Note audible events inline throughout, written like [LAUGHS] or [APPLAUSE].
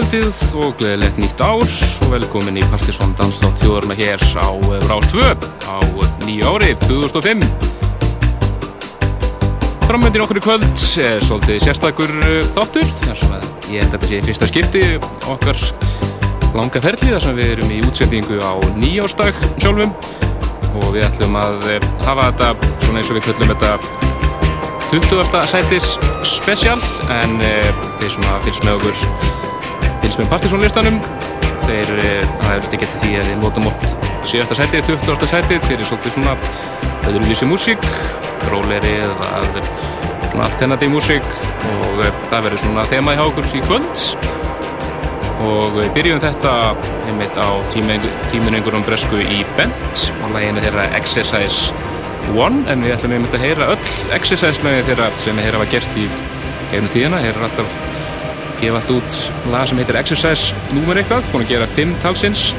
góðkvöldið og gleðilegt nýtt ár. Og velkomin í Partisón Danstátt þjóðurna hér á eh, Rástvö á nýju ári 2005 Framöndin okkur í kvöld er svolítið sérstakur eh, þáttur þar sem ég þetta sé fyrsta skipti okkar langa ferli þar sem við erum í útsendingu á nýjástag sjálfum. Og við ætlum að eh, hafa þetta svona eins og við kvöldum þetta 20. sætis spesial en þeir svona fylgst með okkur fylgst með partysónlistanum þeir, eh, hefur stikið til því að við notum oft síðasta sætið, 20. sætið fyrir svolítið svona öðruvísi músík róleri eða svona alternatív músík. Og eh, það verður svona þema í hákur í kvöld. Og við byrjum þetta einmitt á tíminengurum bresku í Bent og læginu þeirra Exercise One. En við ætlum einmitt að heyra öll Exercise-læginu þeirra sem þeirra var gert í gegnum tíðina, þeirra er alltaf gefa allt út lag sem heitir Exercise númer eitthvað, búin að gera fimm talsins.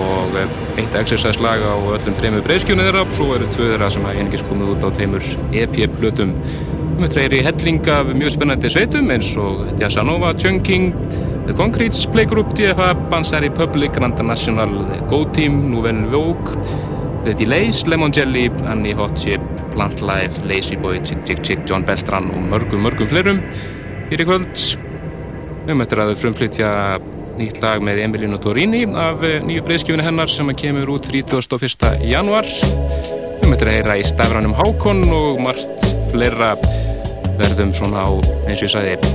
Og eh, eitt Exercise lag á öllum þreymur breyskjónu þeirra og svo eru tvö þeirra sem hafa einingis komið út á tveimur EP-plötum um þetta er í helling af mjög spennandi sveitum eins og Jazzanova, Chunking The Concretes, Playgroup, DFA Bansari Public, Granda National Go Team, Nouvelle Vogue The Delays, Lemon Jelly, Annie Hot Chip Plant Life, Lazy Boy, Chick Chick Chick, John Beltran og mörgum mörgum fleirum. Í kvöld Við möttum að frumflytja nýtt lag með Emilino Torini af eh, nýju breyðskjöfunu hennar sem kemur út 31. januar. Við möttum að heyra í stafranum Hákon og margt fleira verðum svona á, eins og ég sagði,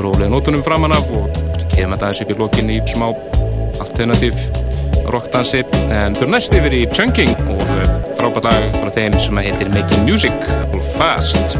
rólega nótunum framann af og kemur þetta aðeins upp í lokin í smá alternativ rockdansi. En fyrir næst yfir í Chunking og eh, frábært lag frá þeim sem heitir Making Music Fast.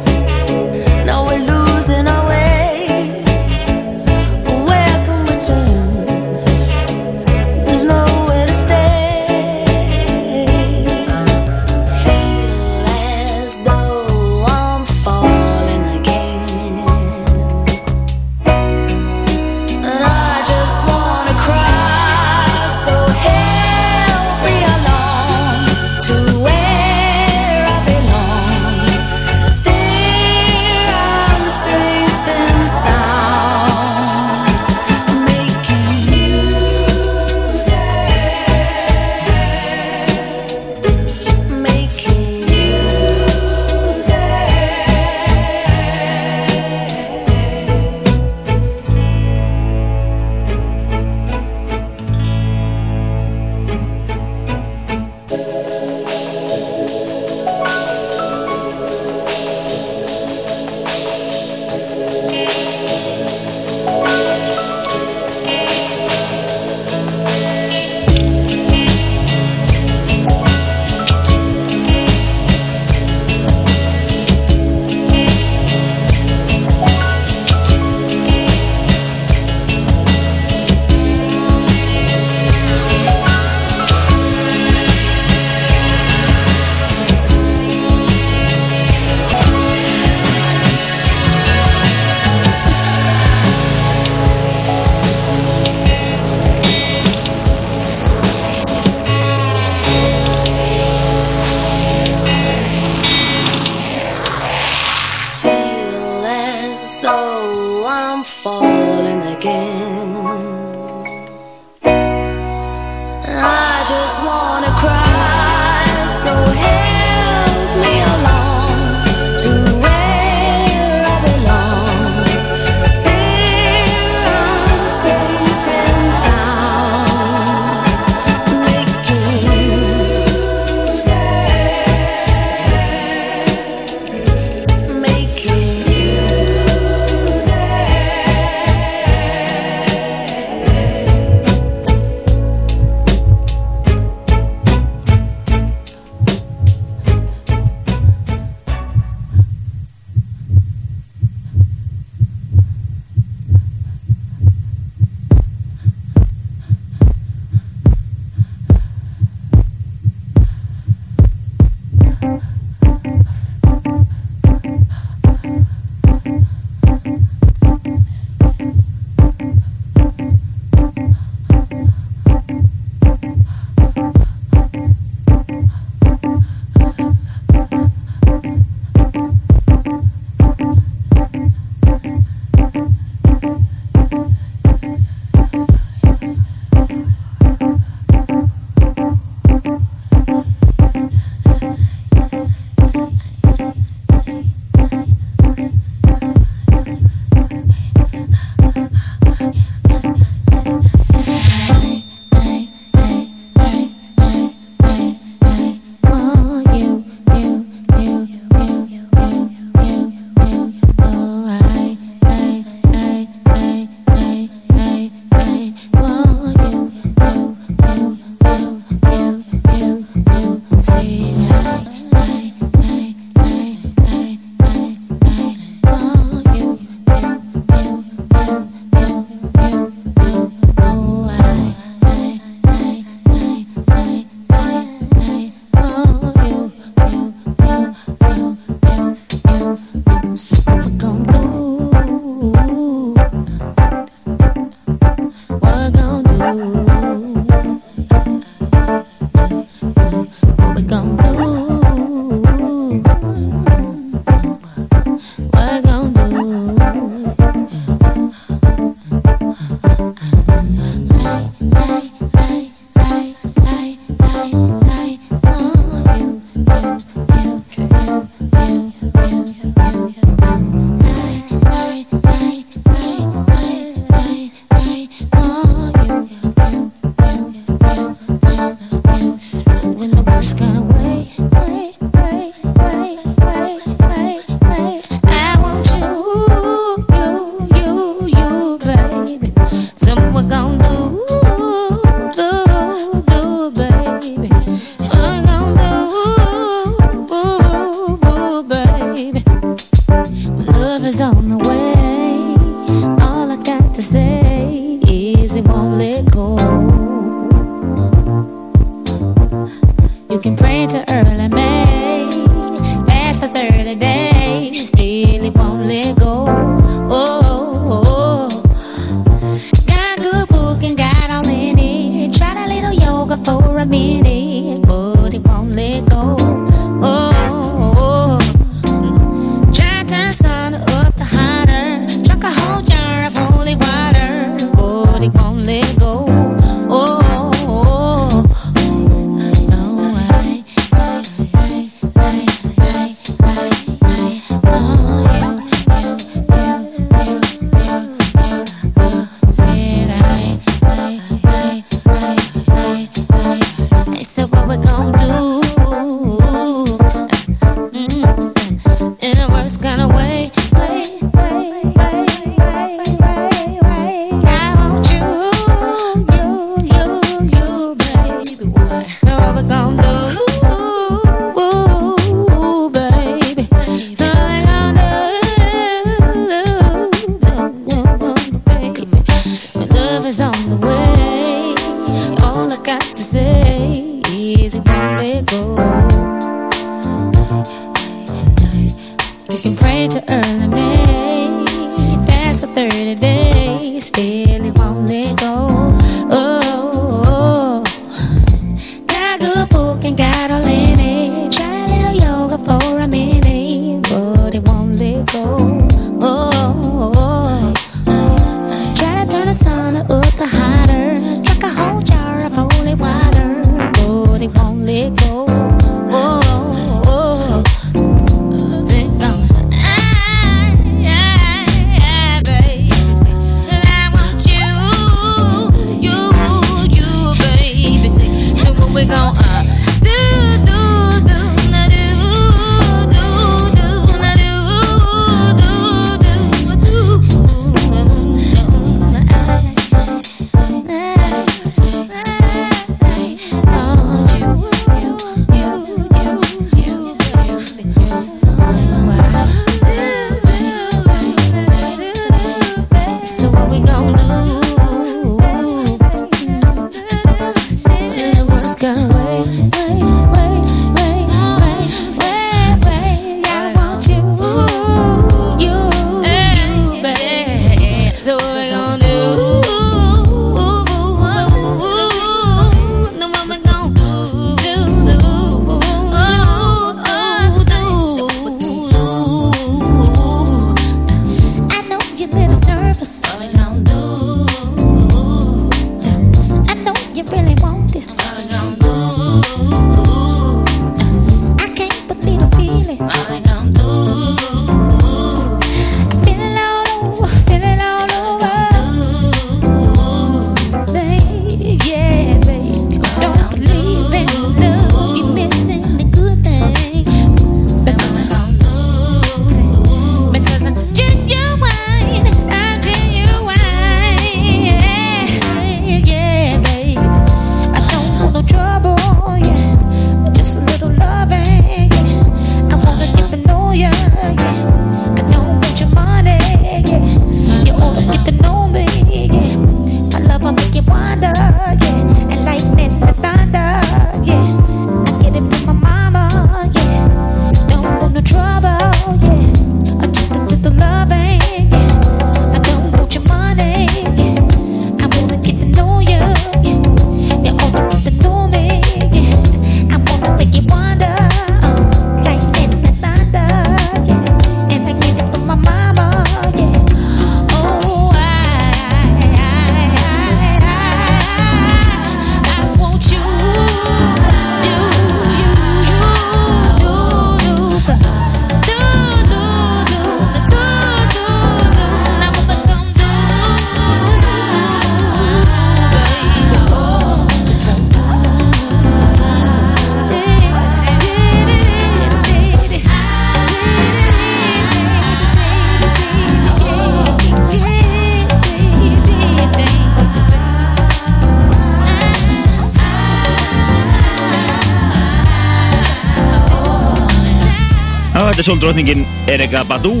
Þetta er sóldrótningin Erika Badu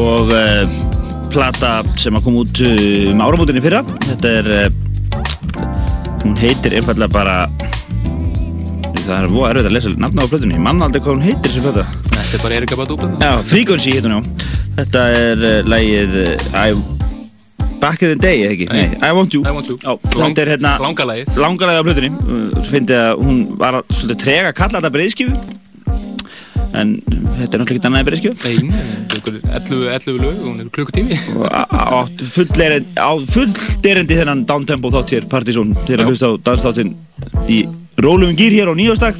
og uh, plata sem að koma út uh, um áramótinni fyrra. Þetta er, uh, hún heitir einfallega bara, það er búið erfitt að lesa nafna á plötunni, manna aldrei hvað hún heitir sem plöta. Þetta er bara Erika Badu plöta? Já, Frequency heitir hún já. Þetta er uh, lægið Back in the Day, eða ekki? Nei. I Want You. I Want You. Já, þetta er hérna Langalægið. langalega á plötunni. Svo finnst að hún var svolítið trega að kalla þetta breyðskjöfu. En þetta er náttúrulega ekki annað en breyðskjöfu. Nei, þetta er ykkur 11, 11 lög, hún er klukkutími. og á full erindi, á full erindi þennan downtempo þátt hér Partizón Já. að hlusta á dansþáttinn í rólum gýr hér á nýjóstak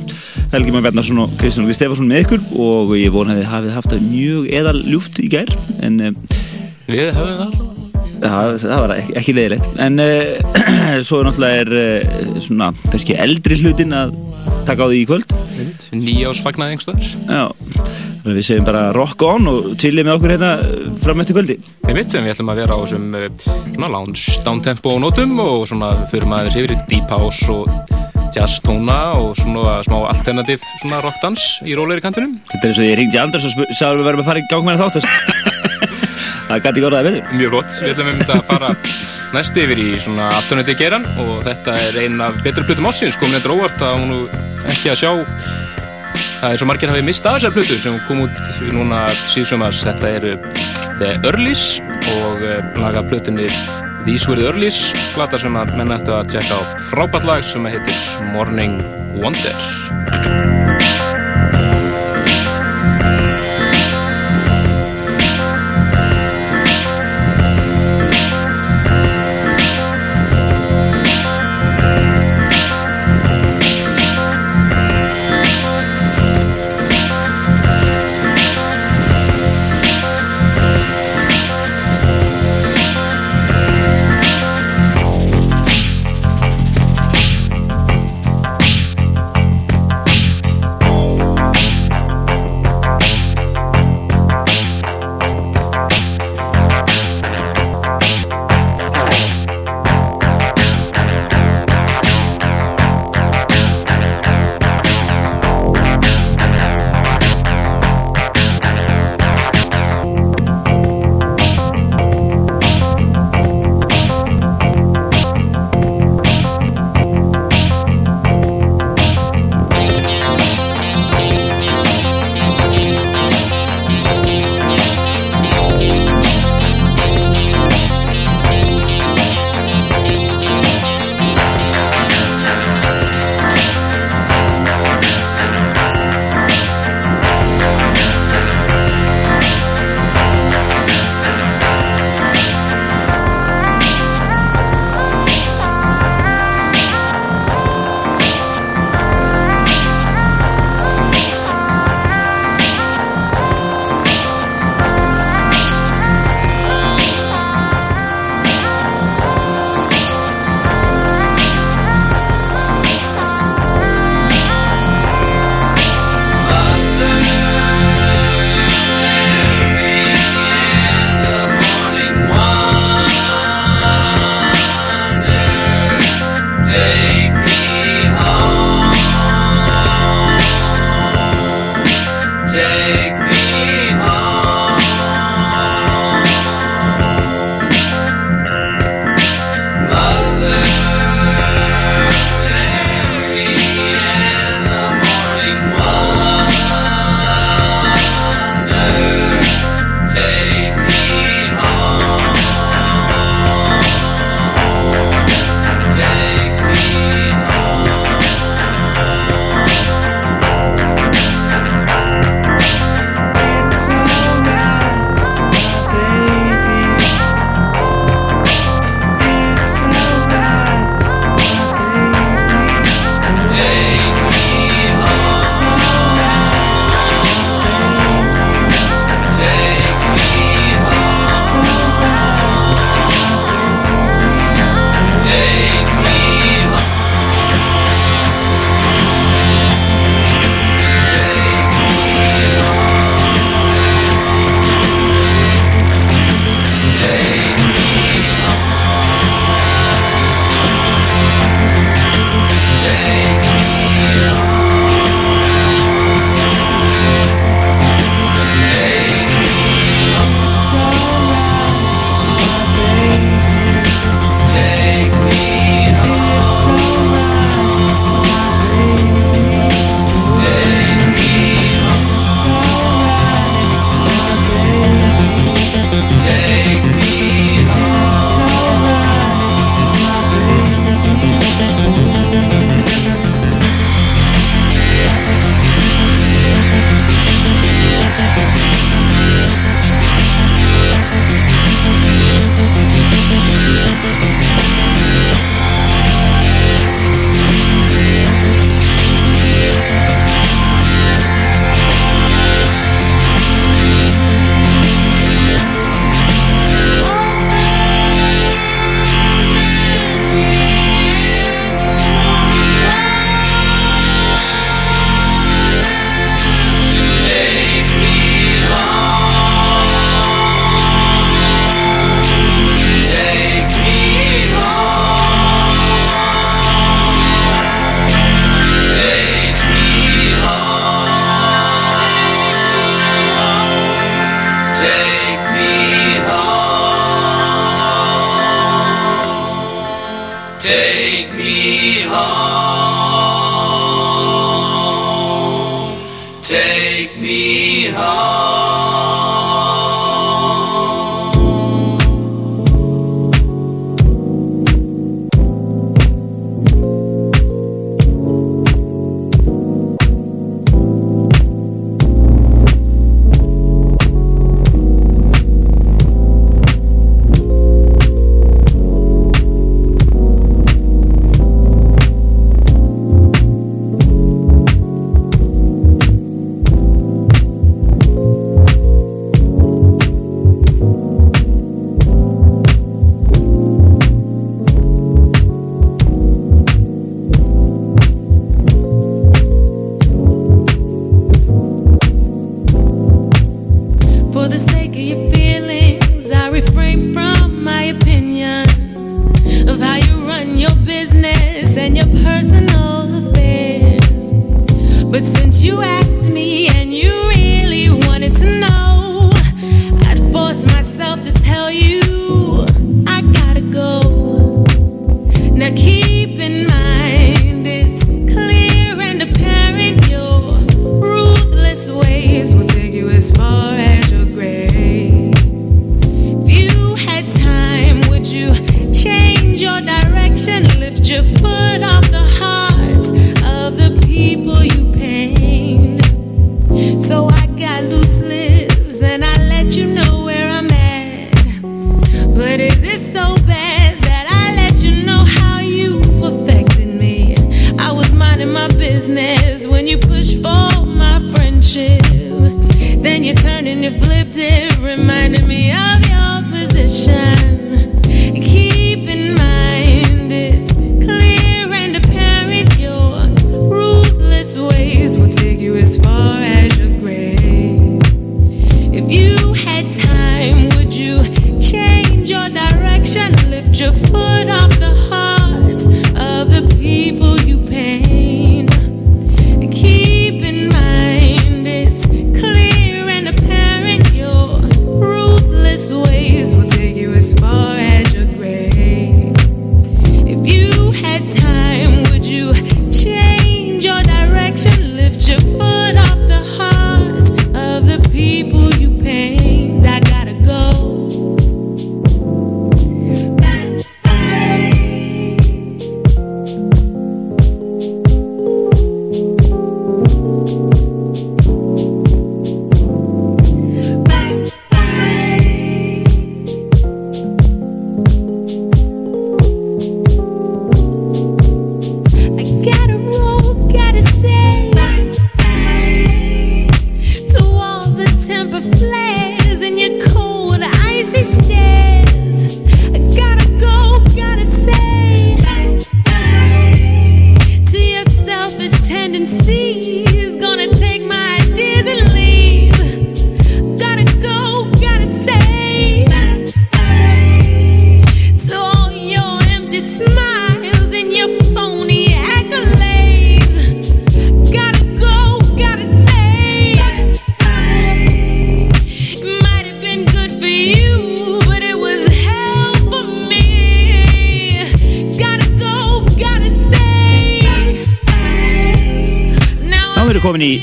Helgi Már Bjarnarsson og Kristján Óli Stefansson með ykkur og ég vona að þið hafið haft það mjög eðal ljúft í gær en uh, Við höfum það. það, það var ekki, ekki leiðilegt en uh, [CLEARS THROAT] svo er náttúrulega er uh, svona kannski eldri hlutin að taka á því í kvöld. Nýjásfagnaði einhverstaðar. Já, þannig að við segjum bara rock on og chillið með okkur hérna fram eftir kvöldi. Við ætlum að vera á þessum svona lounge downtempo nótum og svona fyrir maður yfir í deep house og jazz tóna og svona smá alternativ svona rockdans í róleiri kantunum. Þetta er eins og ég ringdi Anders og sagði að við verðum að fara í gang með þáttast [LAUGHS] Það gæti ekki orðaði betur. Mjög flott, við ætlum um þetta að fara næst yfir í svona afturnuti geran og þetta er ein af betri plutum ásins, komin eitthvað óvart að hún ekki að sjá. Það er svo margir hafið mistað þessar plutu sem kom út núna síðsumars, þetta eru The Earlys og uh, laga plutunni These Were The Earlys, plata sem að menna ættu að tjekka á frábært lag sem heitir Morning Wonder.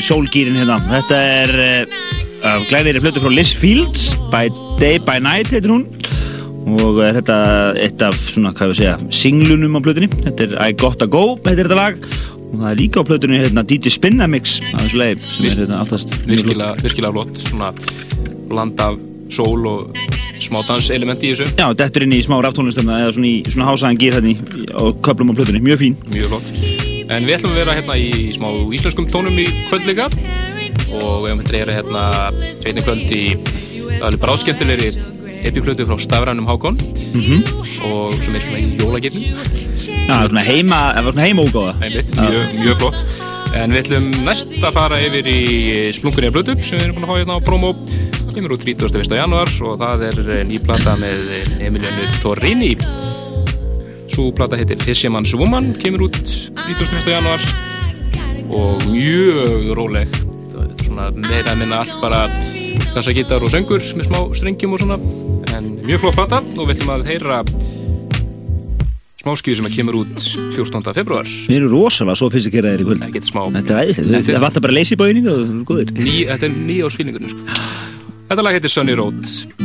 Sólgýrin hérna. Þetta er uh, glæðir flötu frá Liz Fields, By Day By Night heitir hún og er þetta eitt af svona, hvað við segja, singlunum á flötunni. Þetta er I Gotta Go, heitir þetta lag og það er líka á flötunni hérna DJ Spinnamix af þessu leið sem er hérna alltast virkilega, virkilega flott, svona bland af sól og smá danselementi í þessu. Já, þetta er inn í smá ráftónlistöfna eða svona í svona hásaðan gýr hérna á köplum á flötunni, mjög fín. En við ætlum að vera hérna í smá íslenskum tónum í kvöld líka og við höfum hérna hérna feitni kvöld í alveg bráðskemmtilegri epiklötu frá Stafrænum Hákon mm -hmm. og sem er svona í jólagirnum. Já, það er svona heima, svona heimógáða. Mjög, mjög flott. En við ætlum næst að fara yfir í Splunkunni af Blödup sem við erum búin að hafa hérna á promo. Það kemur út 31. januar og það er nýplata með Emilianu Torrini Svo plata heitir Fisherman's Woman, kemur út 31. januar og mjög róleg, svona meira að minna allt bara þessa gítar og söngur með smá strengjum og svona, en mjög flott plata og við ætlum að heyra smáskýðu sem kemur út 14. februar. Við erum rosalega svo að þér í kvöld. Það getur smá. Þetta er æðislega, það vantar bara bóining og góður. Ný, þetta er nýjásfílingur, sko. Þetta lag heitir Sunny Road.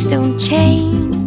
Things don't change,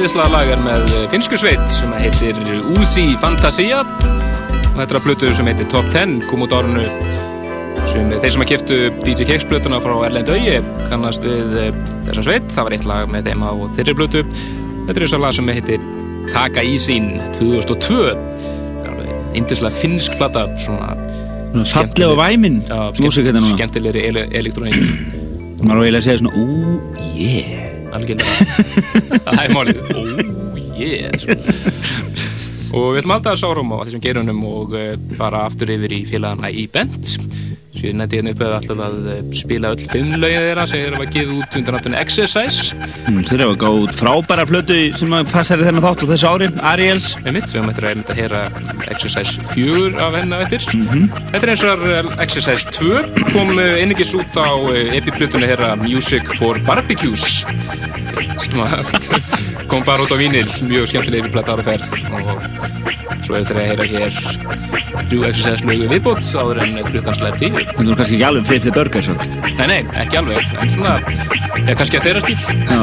æðislega lag er með finsku sveit sem heitir Uzi Fantasia. Og þetta er að plötu sem heitir Top 10 kom út árunu sem þeir sem að kæftu DJ Keks plötuna frá Erlend Auði kannast við þessum sveit. Það var eitt lag með þeim á þeirri plötu. Þetta er þess að lag sem heitir Taka í sín 2002 indislega finsk plata svona Falleg og væminn. Núna. skemmtilegri ele elektróník maður á eiginlega að segja svona Ooh yeah algjörlega. [LAUGHS] Það er málið. Oh yeah. Og við ætlum alltaf að sárum á þessum gerunum og uh, fara aftur yfir í félagana í bent Svíði nætti hérna upp eða alltaf að eh, spila öll fimmlaugið þeirra sem þeirra var giðið út undan náttúrulega Exercise. Mm, Þeirra var gáð frábæra plötu sem passar í þennan þátt og þessu ári, Ariels. Við mitt, við möttum að heyra Exercise 4 af hennar eftir. Mm -hmm. Þetta er eins og er Exercise 2 kom einingis út á epiplutunni herra Music for Barbecues. Sem [LAUGHS] kom bara út á vínil mjög skemmtilega yfir platta ára ferð og Svo eftir að heyra hér þrjú exercise-lögu viðbútt áður en klukkan slæði tíu. En þú er kannski ekki alveg frið fyrir börgar svolítið? Nei, nei, ekki alveg. En svona, ég er kannski að þeirra stíl. Já.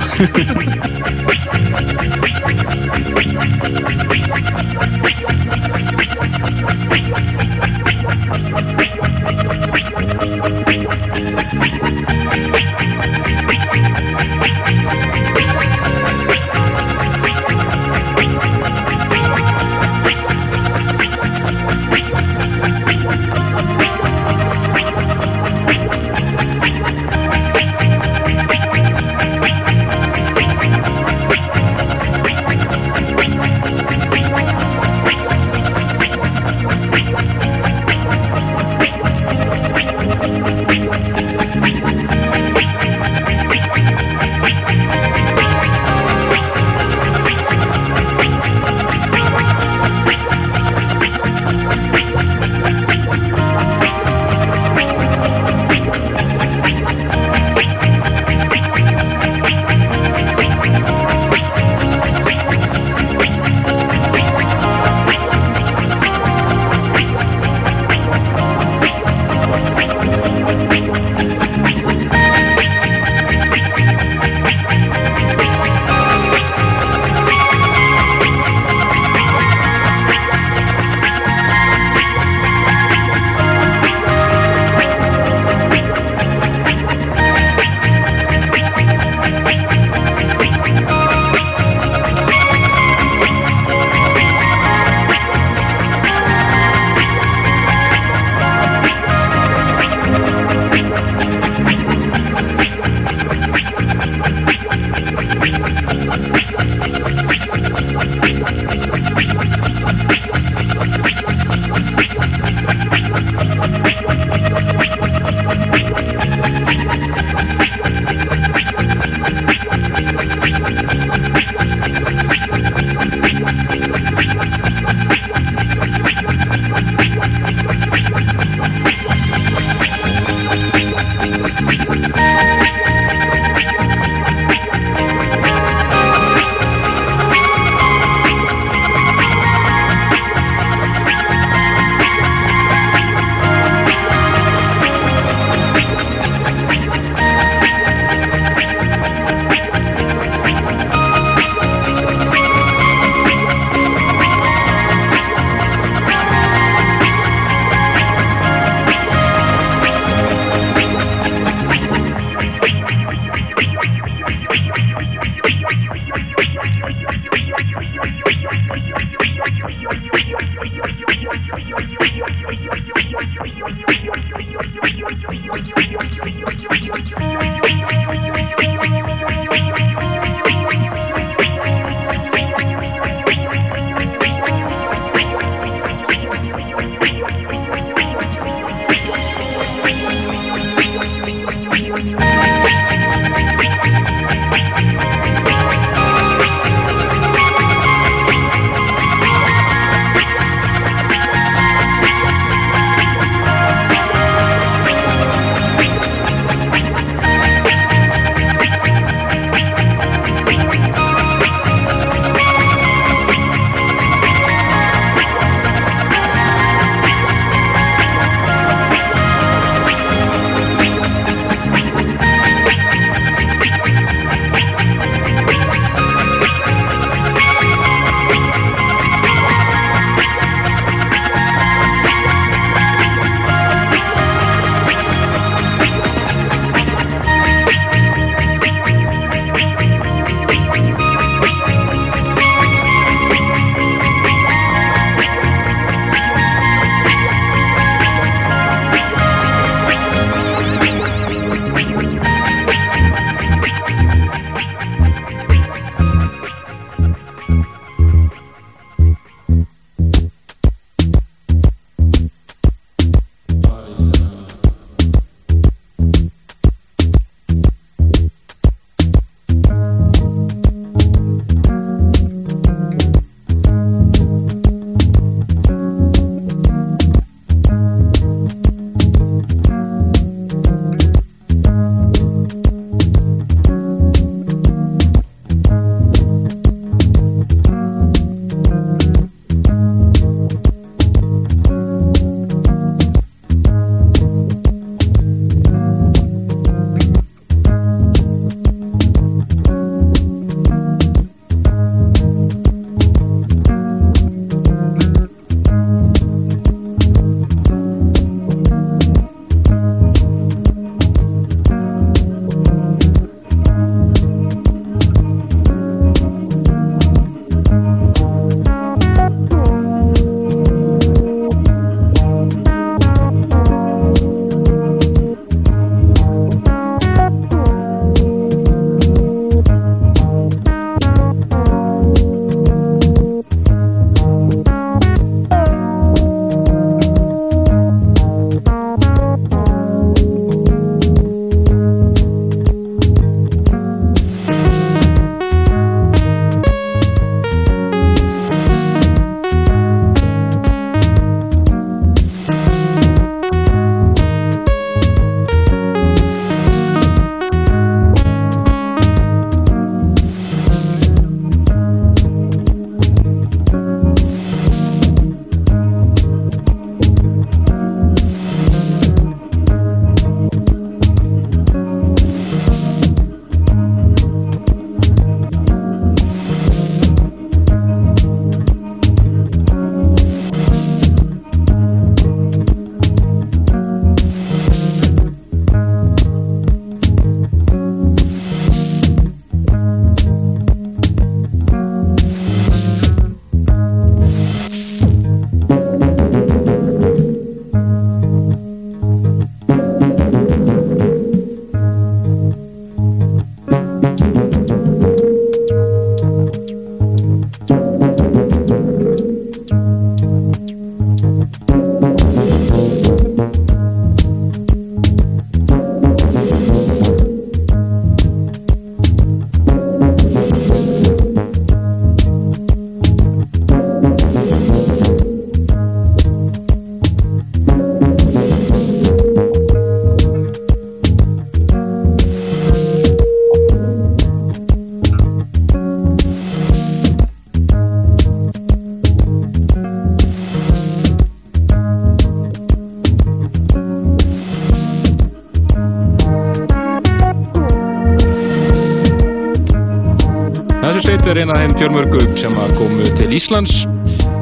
Þetta er eina af þeim fjörmörgum sem komu til Íslands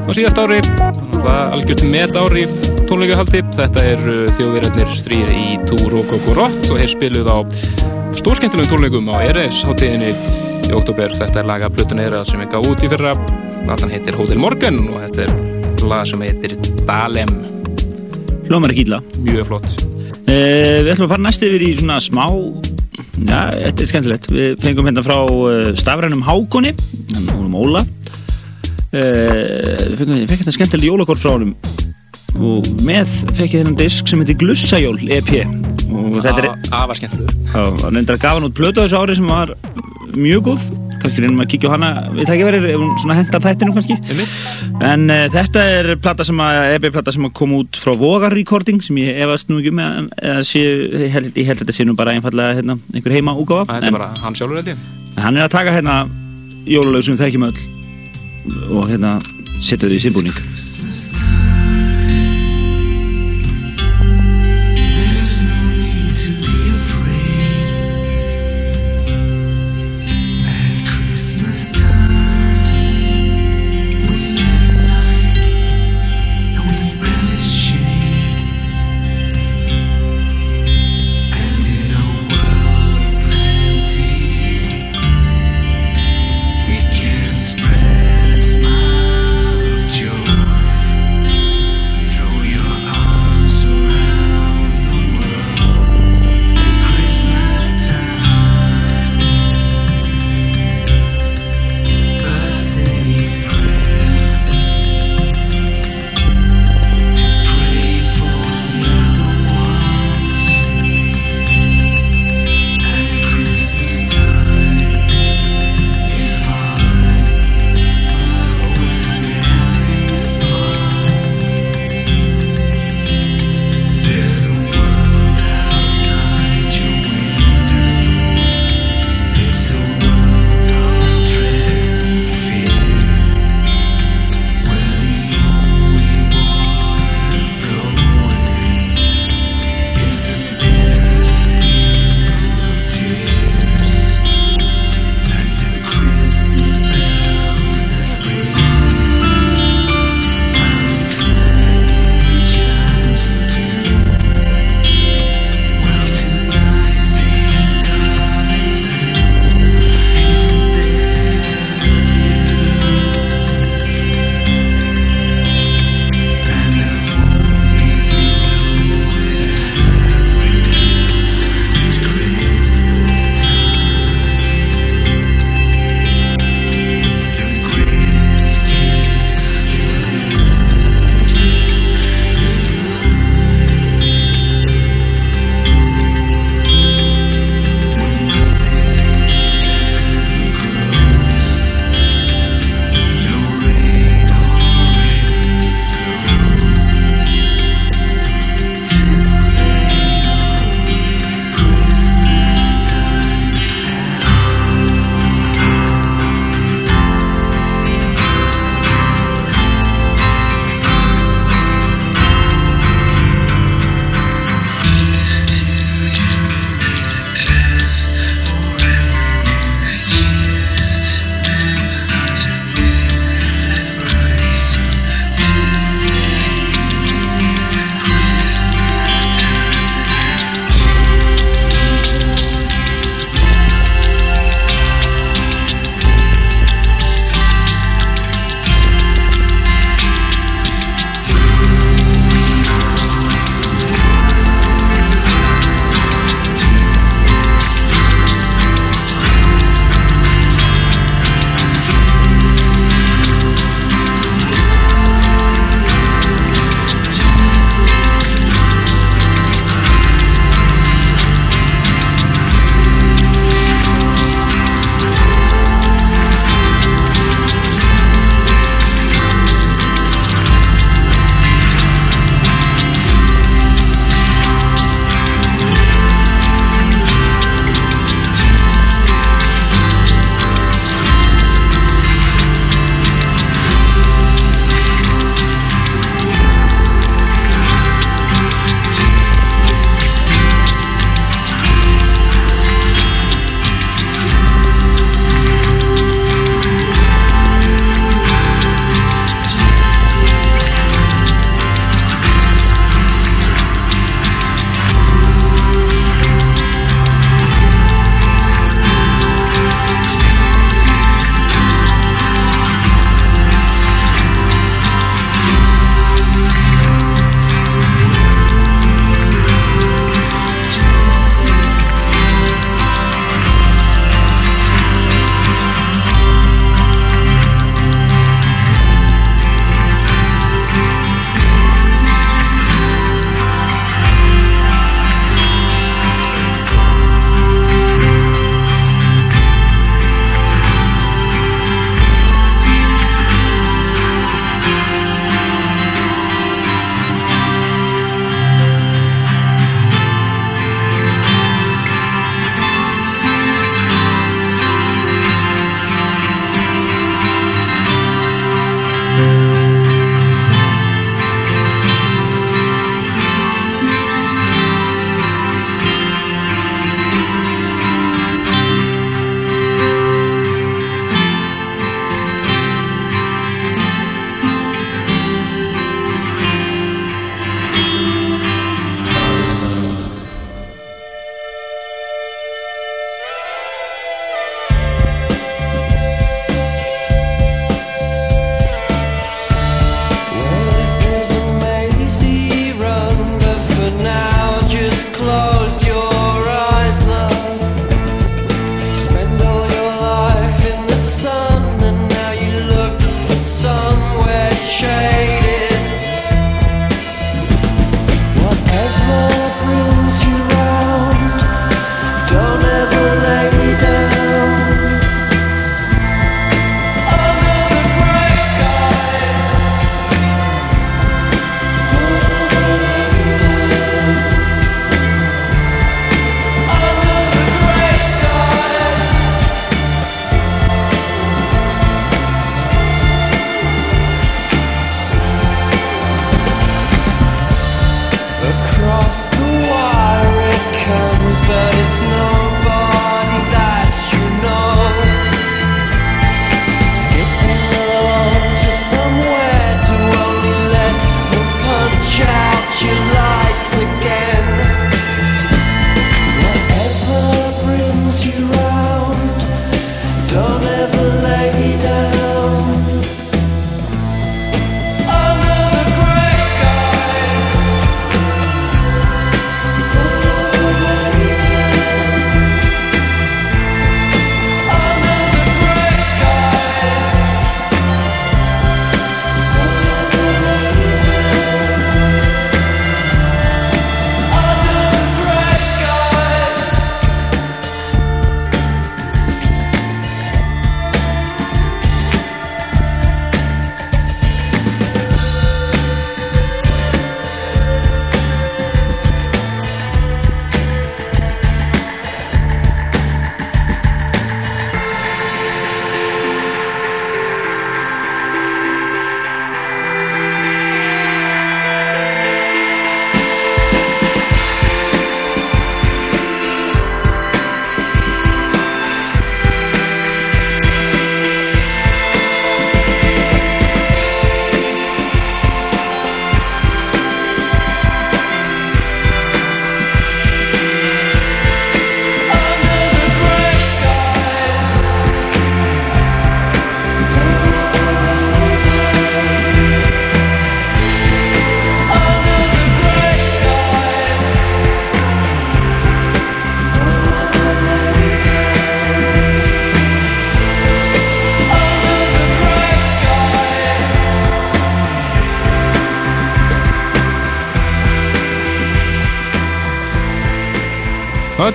á síðast ári. Það er algjört met ári tónleikahaldi. Þetta er þjóðverðarnir þrýja í Túr og Kokorott og þeir spiluð á stórskemmtilegum tónleikum á RS hátíðinni í oktober þetta er laga Pluton Era sem er gáð út í fyrra. Platan heitir Hotel Morgan og þetta er lag sem heitir Dalem. Hljómar ekki illa. Mjög flott. Uh, Við ætlum að fara næst yfir í svona smá Já, þetta er skemmtilegt. Við fengum hérna frá uh, stafrænum Hákonni Hún um Óla. Uh, Við fengum hérna skemmtileg jólakort frá honum. Og með fekk ég þennan disk sem heitir Glussajól EP og þetta er aðvar skemmtilegur. Það nefndar að gafa hann út plötu á þessu ári sem var mjög góð kannski reynum að kíkja á hana við tækjaverir ef hún hendar þættinu kannski. En uh, þetta er plata sem að EP-plata sem að kom út frá Vogar Recording sem ég efast nú ekki sé, ég held, held þetta sé nú bara einfallega hérna, einhver heima úgáða Þetta er bara hann sjálfur ég. Hann er að taka hérna jólalög sem við þekkjum öll og hérna setja þau í sírbúning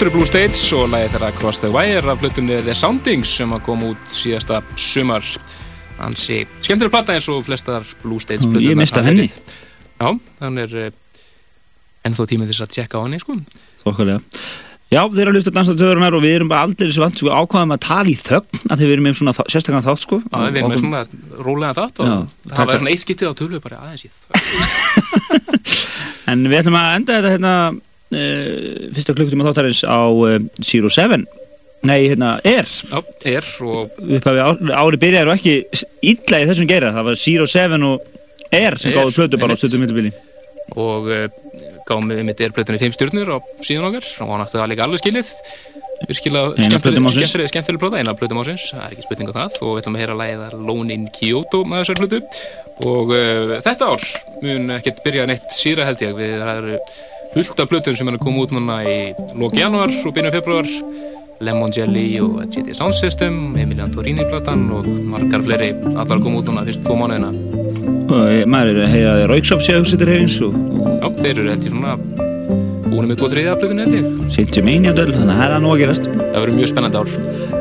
Það eru Blue States og lagið þeirra Cross the Wire af flutunni The Soundings sem að koma út síðasta sumar hansi skemmtileg platta eins og flestar Blue States Nú, ég mista henni. Já, þannig er uh, ennþá tímið þess að tjekka á henni sko. Þokkalega. Já, þeir eru að hlusta dansatöðurinnar og við erum bara aldrei þessu vant, sko, ákvaðum að tala í þögn að þeir eru með svona sérstakann þátt, sko. Já, við erum með svona rólega þátt og Já, það var svona eitt skiptið á tölu bara aðeins í það [LAUGHS] En við ætlum að enda þetta hérna fyrsta klukkutíma þáttarins á uh, Zero Seven. Nei, hérna, Air. Já, er og Upphafi ár, ári byrjaði og ekki illa í þessum geira. Það var Zero Seven og Air sem gáðu plötu bara á stundum millibili. og uh, gáum við mitt erplötunni 5 stjórnur á síðan okkar og hann átti það líka alveg skilið virkilega skemmtileg, plöta eina plötum ásins, það er ekki spurning á það og við ætlum að heyra að Lone in Kyoto með þessar plötu og uh, þetta ár mun ekkert byrja neitt síra held ég við það eru fullt af plötum sem er að koma út núna í lók januar og byrjun februar Lemon Jelly og GT Sound System Emilian Torini plötan og margar fleiri allar að koma út núna fyrst tvo mánuðina Og eh, maður er að heyra að Rauksop sé að hugsa til hefins og, Já, þeir eru ég svona búin með 2-3 af plötunni held ég Saint Germain jafnvel, þannig að það er nú að gerast. Það verður mjög spennandi ár.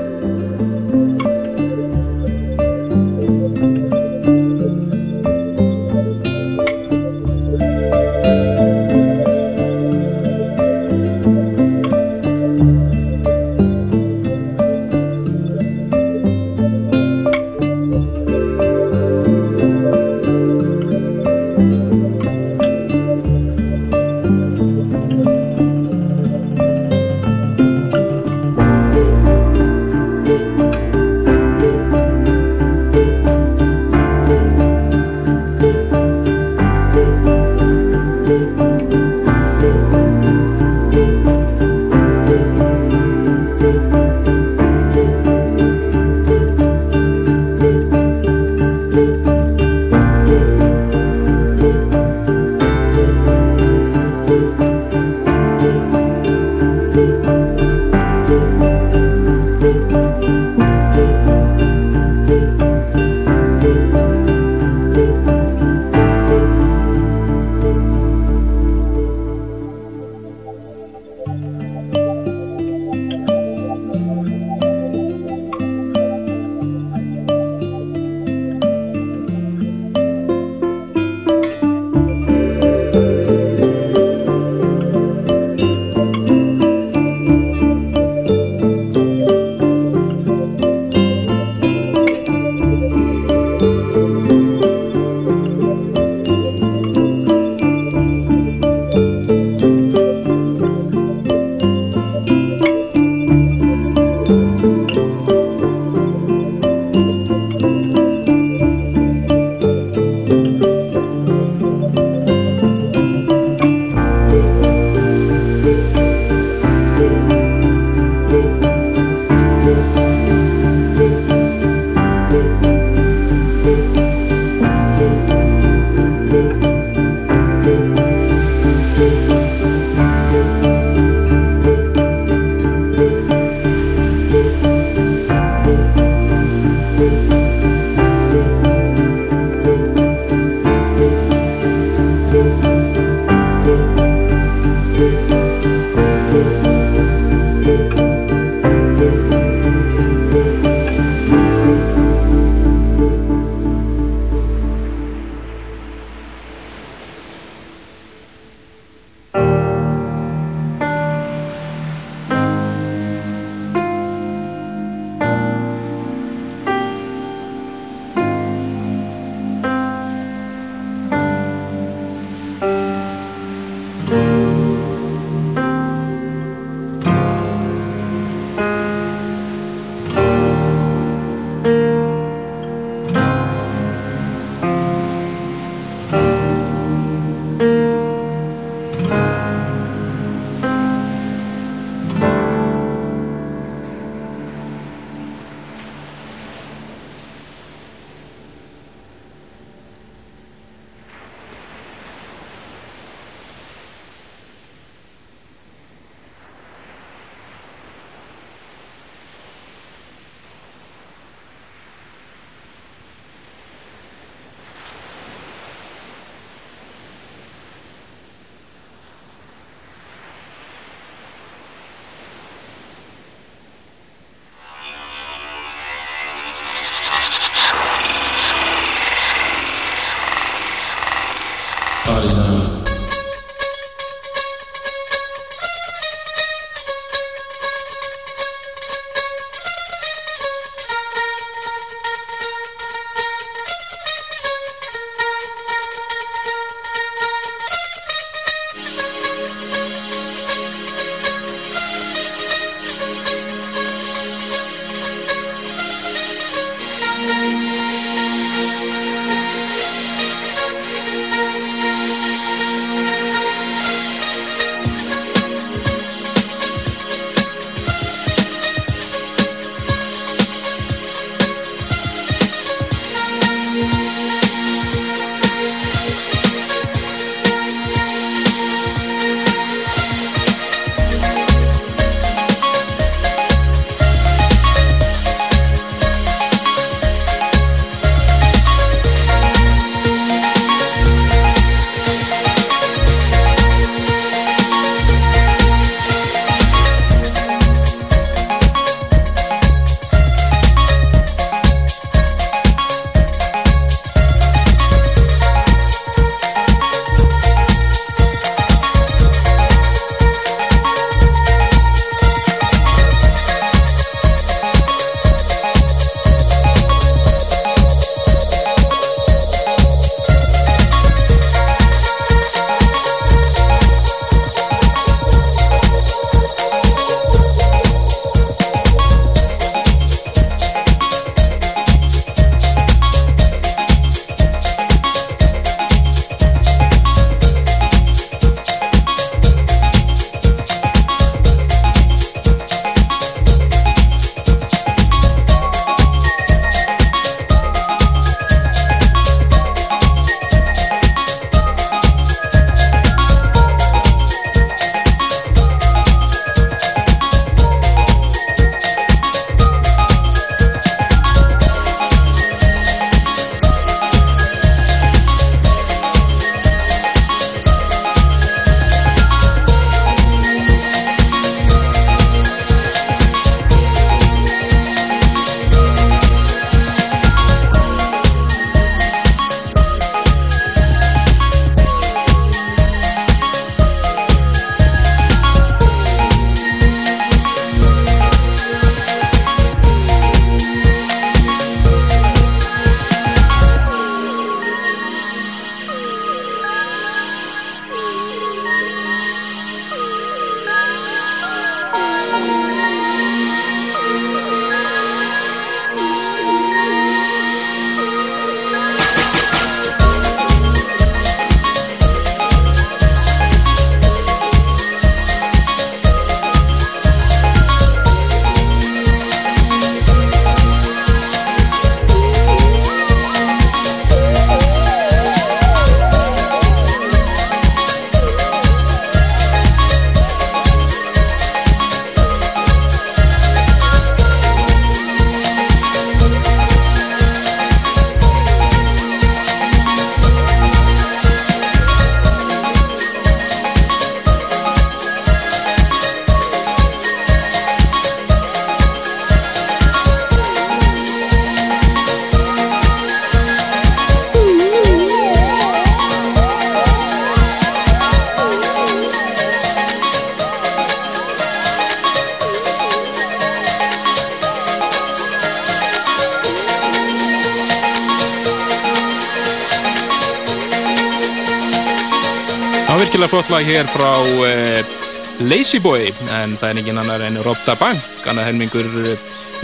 En það er engin annar en Robda Bank. Annar helmingur uh,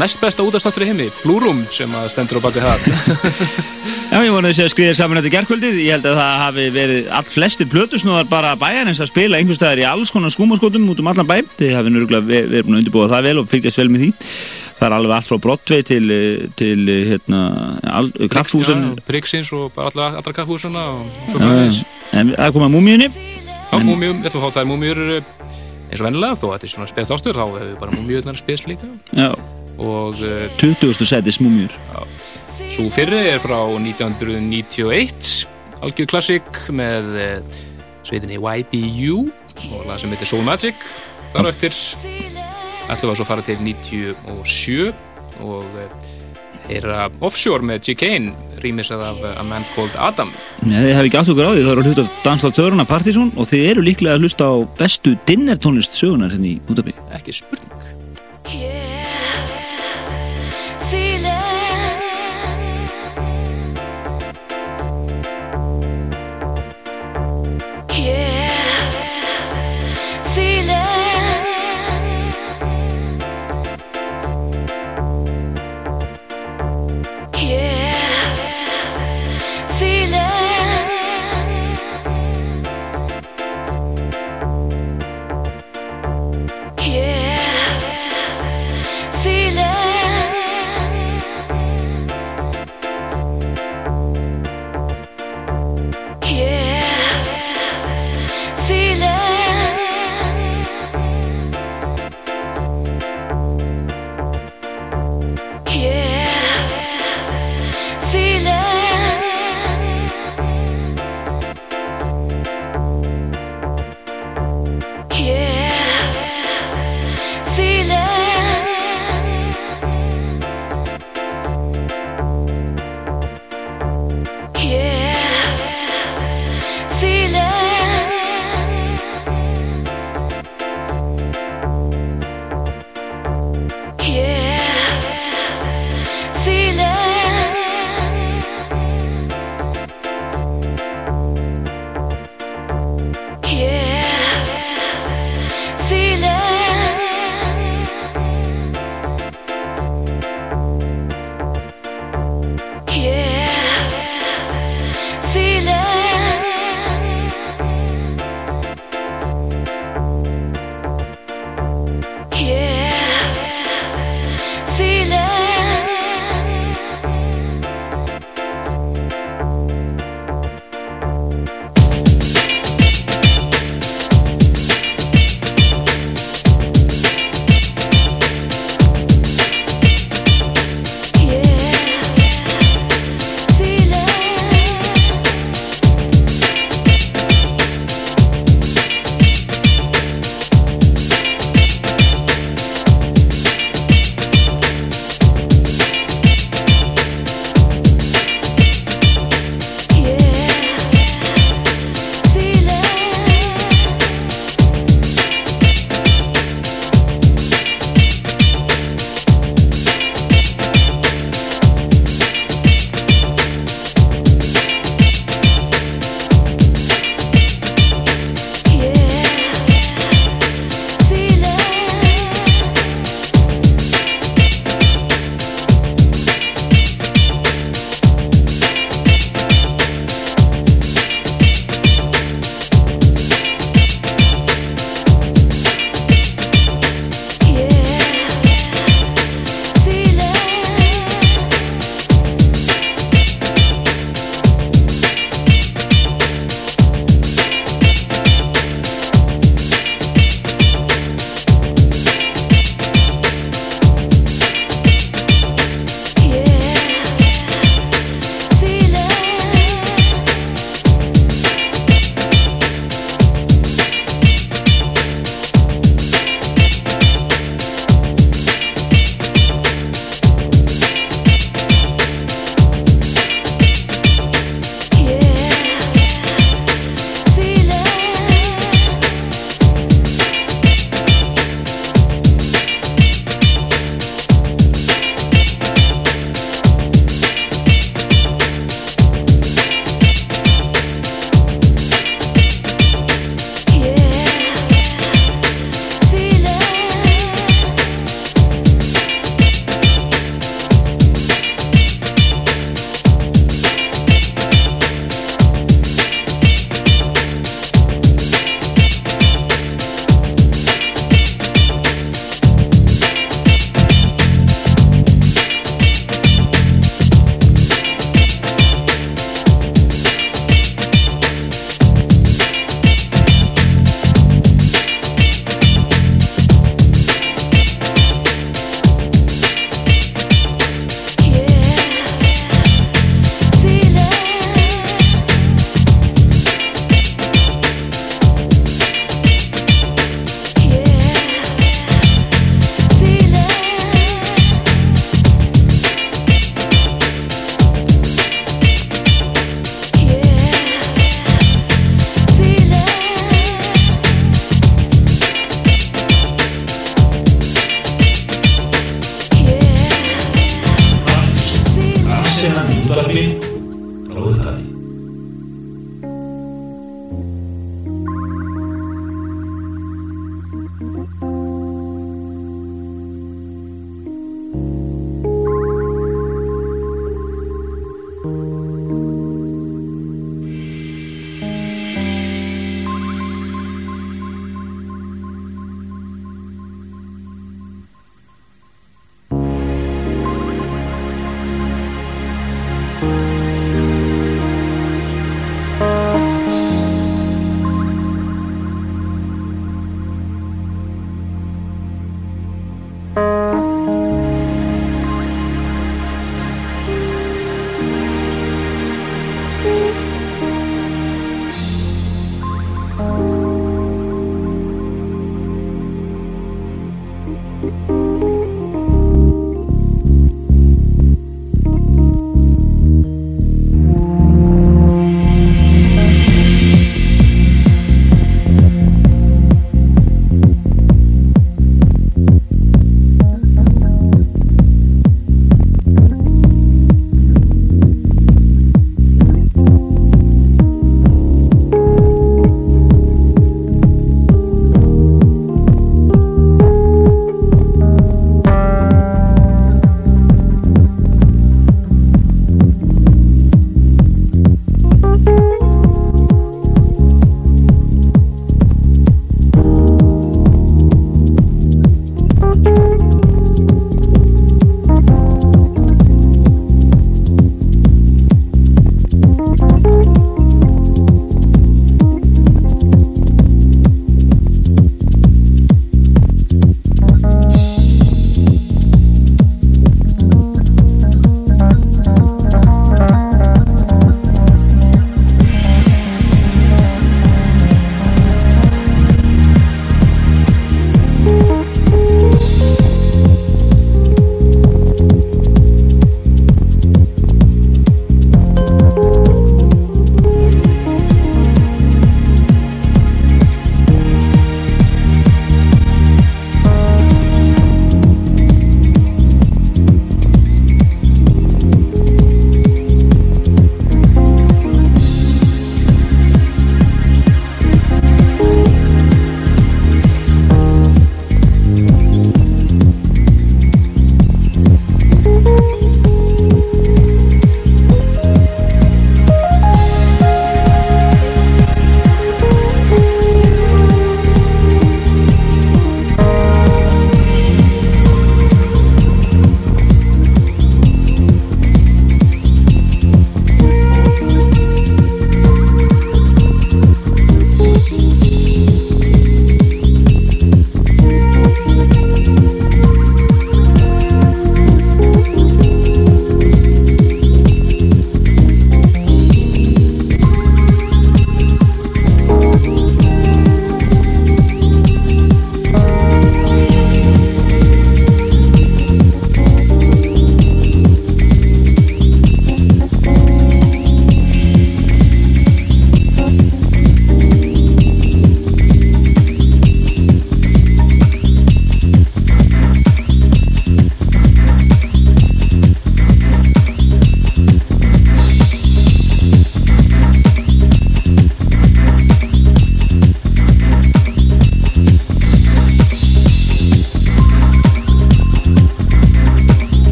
næst besta útastáttur í heimi Blue Room sem að stendur á baki það. [LAUGHS] Já, ég vona að skriða saman þetta gerðkvöldið ég held að það hafi verið all flestir plötusnúðar bara bæjarins að spila einhverstaðar í alls konar skúmaskotum út um allan bæ. Þið hafi nörgulega verið búin að undirbúa það vel og fylgjast vel með því. Það er alveg allt frá Broadway til, til hérna, kaffhúsin Prigsins og bara allra, kaffhúsina og svo framvegis. En það kom að múmiunni Já, múmium, ég ætla að fá það múmiur eins og vennilega, þó að þetta er svona spil þástur þá hefur bara múmiurnar spils líka. Já, og 20. setis múmiur svo fyrri er frá 1991 algjör klassík með sveitinni YBU og það sem heitir Soul Magic. Þar eftir ætlum við að fara til 97 og heyra Offshore með G-Kane rýmisað af A Man Called Adam. Nei, þið hef ekki okkur á því, það eru að hlusta á Danslátt Þöruna Partizón og þið eru líklega að hlusta á bestu dinner tónlist sögunar hérna í útabí. ekki spurning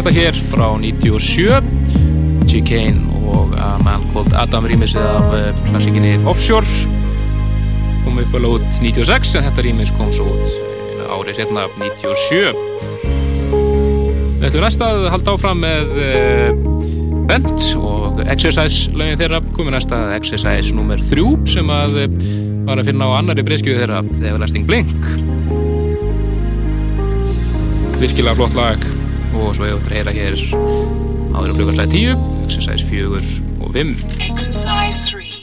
þetta hér frá 97 Chicane og A Man Called Adam rýmisið af eh, klassikinni Offshore. Kom upp alveg út 96 en þetta rýmis kom svo út árið setna 97 Við ætlum næst að halda áfram með uh, Bent og Exercise lögin þeirra komið næsta Exercise nr. 3 sem að var að finna á annari breyskjöðu þeirra Everlasting Blink. Virkilega flott lag og svo hefur við að heyra hér áður um klukkarslega 10 Exercise 4 og 5 Exercise 3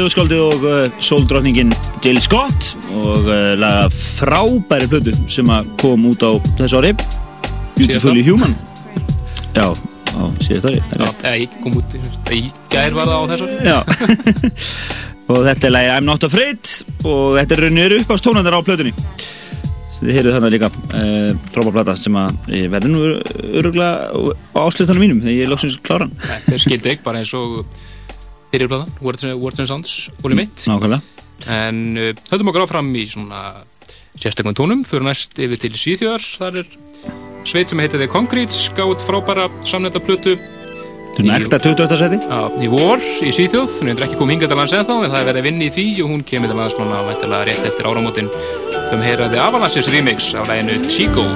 þetta er ljóðskóldið og uh, sóldrótningin Jill Scott og uh, laga frábæri plötu sem kom út á þessu ári. Beautifully Human. Já, á síðast ári eða ég kom út í gær var það á þessu Já. [LAUGHS] Og þetta er lagi I'm Not Afraid og þetta er raunir upp á stónandar á plötunni. Þið heyrðu þarna líka uh, frábær plata sem að verði nú öruglega á áslustanum mínum þegar ég er lóksins kláran Þetta er skildi ekki bara eins og fyrirblöðan, Words, Words and Sounds volum mitt. Nákvæmlega. En uh, höldum okkur áfram í svona sérstaklega tónum, fyrir næst yfir til Svíþjóðar, þar er sveit sem heitir The Concretes, gátt frábæra samnenda plötu Þú erum ekta 28. seti? Já, í vor í Svíþjóð, hún er ekki komið hingað til lands ennþá en það er verið að vinna í því og hún kemur til lands núna væntilega rétt eftir áramótin. Sem heyraði Avalanches remix af læginu Chico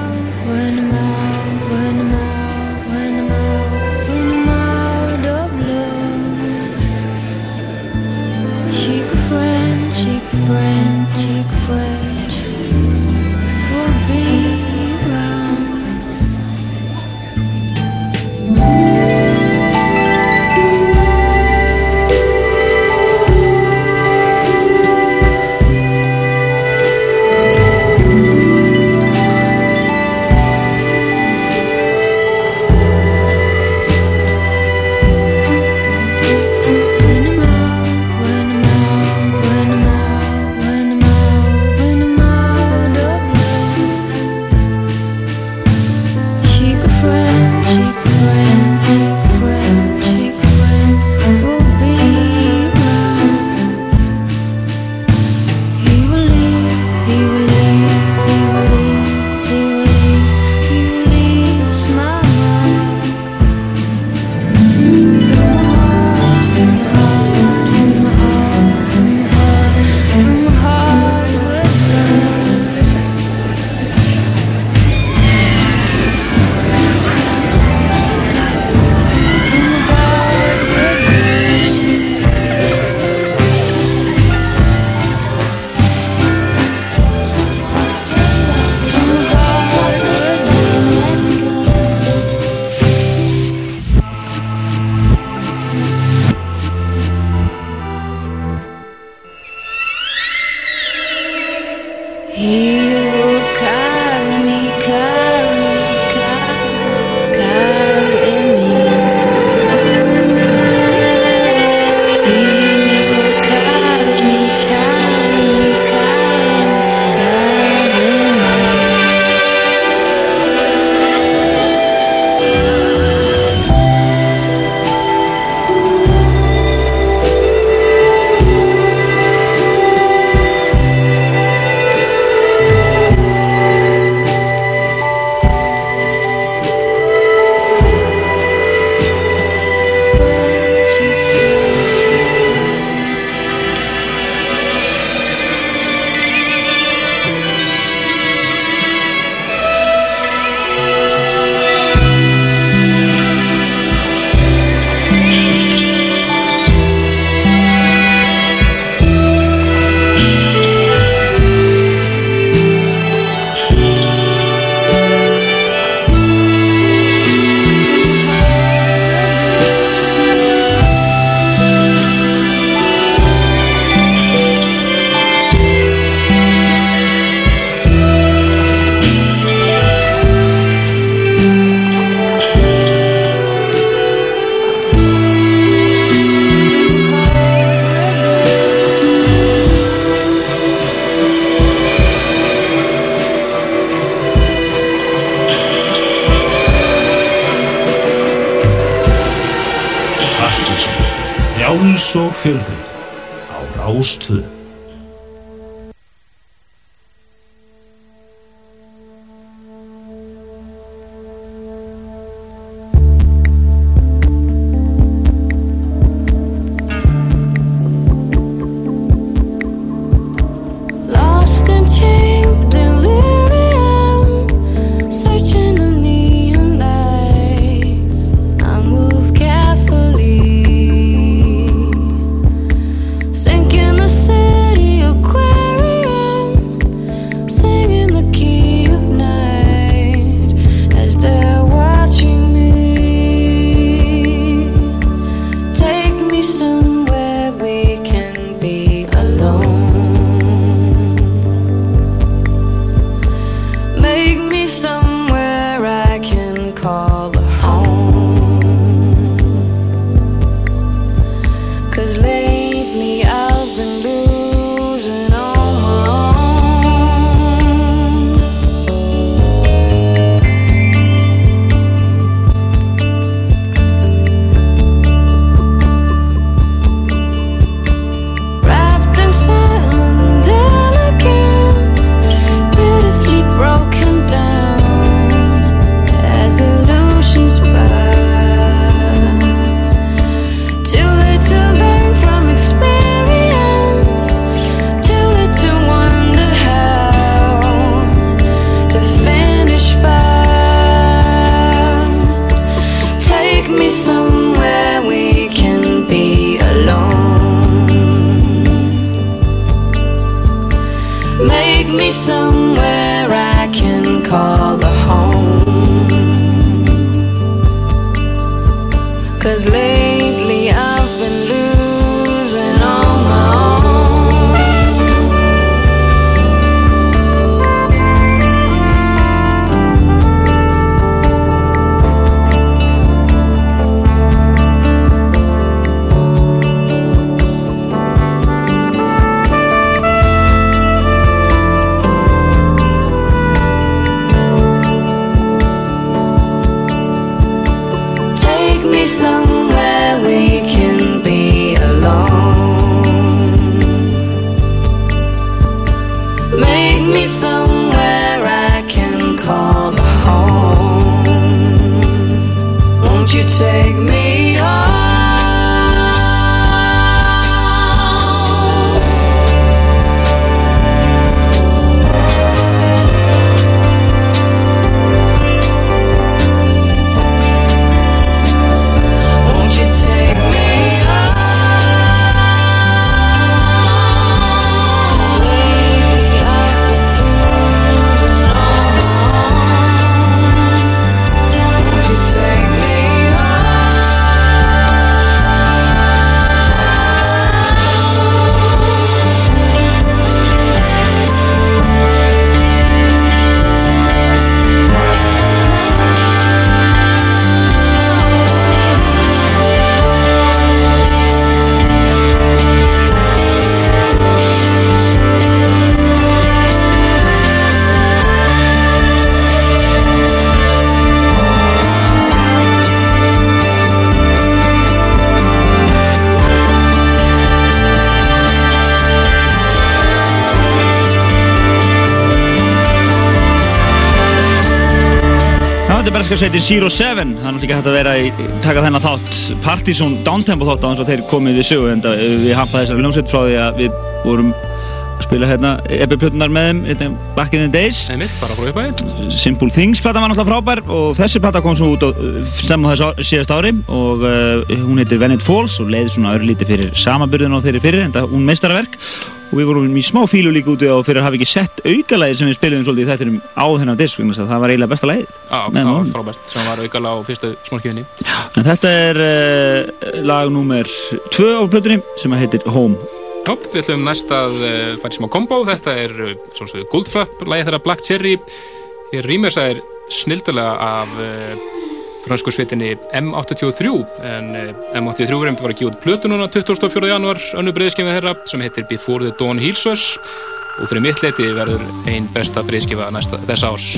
friend, Sveitin Zero Seven. Það er ekki hægt að vera í taka þennan þátt. Partizón Downtempo þátt á þess að þeir komið við sögu en það- við hampaði þessari ljónsveit frá því að við vorum að spila hérna epiplötunar með þeim hérna, back in the days. Einmitt, bara frá uppæðin Simple Things plata var náttúrulega frábær og þessi plata kom svo út á stemma þessu á- síðast ári og uh, hún heitir When It Falls og leiði svona örlítið fyrir samaburðin á þeirri fyrir en það hún meistaraverk og við vorum í smá fílu líka úti á fyrir að hafa ekki sett aukalæðið sem við spiliðum svolítið í þettinum á þennan disk þess að það var eiginlega besta Með það var frábært sem var aukala á fyrstu smálkjöfinni en þetta er uh, lag númer 2 á plötunni sem heitir Home. Já, við ætlum næst að uh, fara í smá kombo þetta er uh, svona Goldfrapp lagið þeirra Black Cherry. Hér rýmursa er snildulega af uh, fransku sveitinni M83 en uh, M83 er einmitt að að gefa út plötu núna 24. januar önnu breyðskifið þeirra sem heitir Before the Dawn Heals Us og fyrir mitt leiti verður ein besta breyðskifa þess árs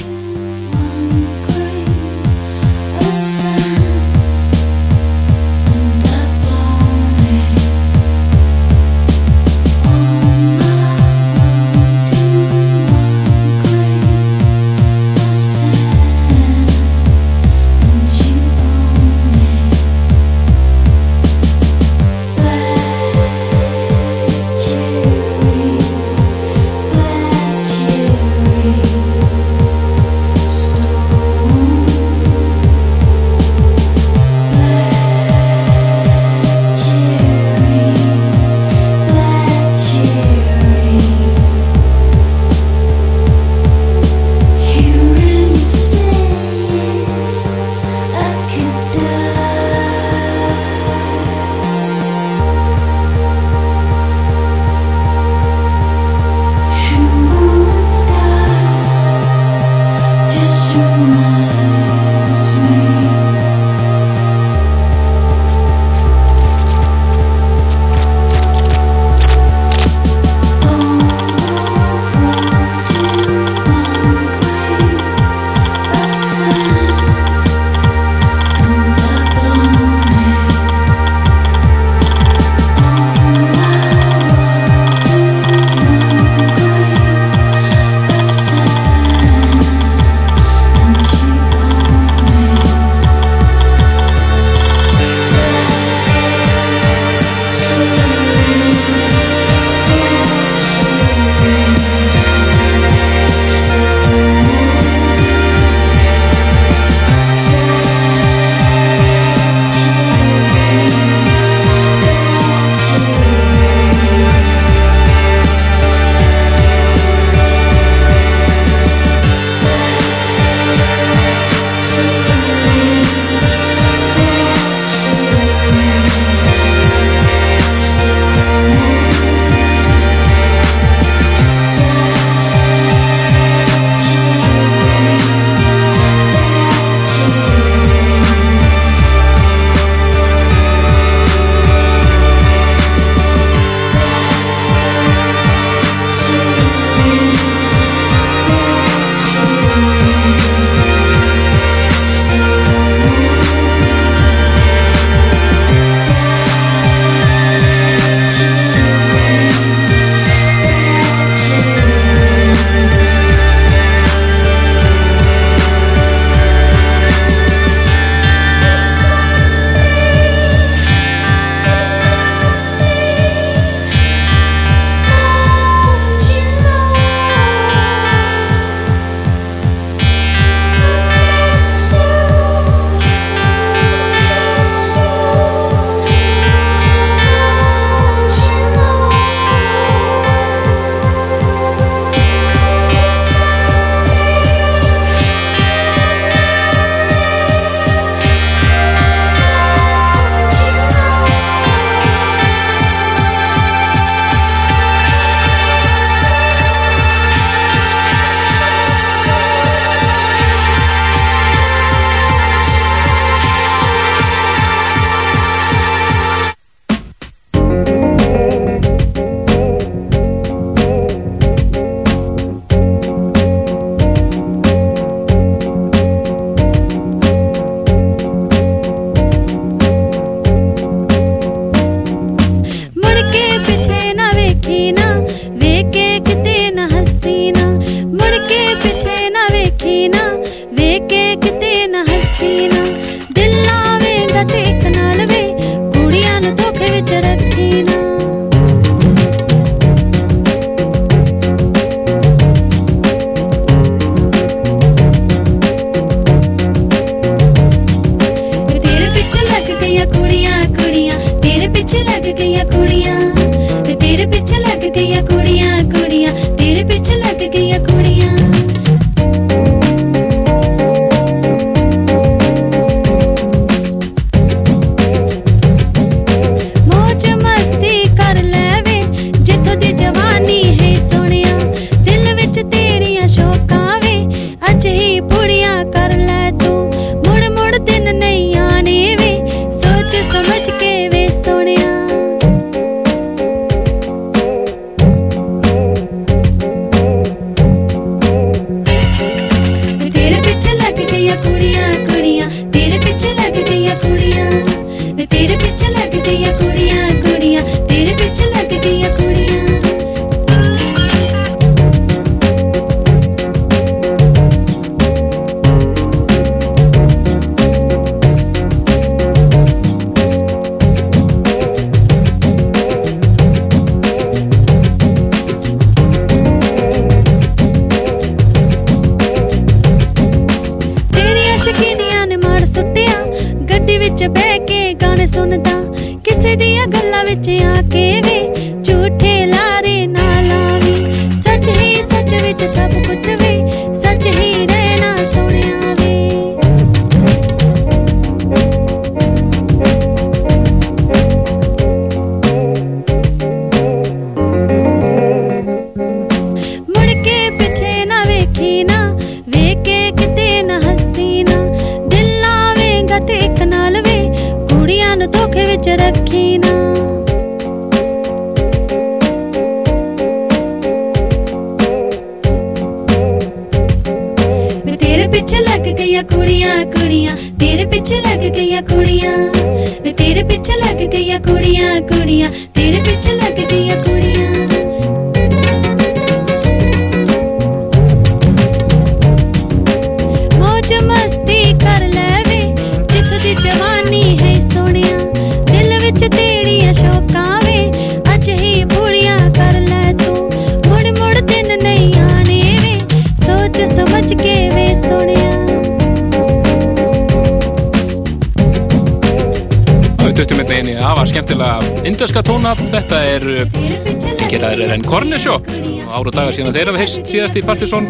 heist síðast í Partisón.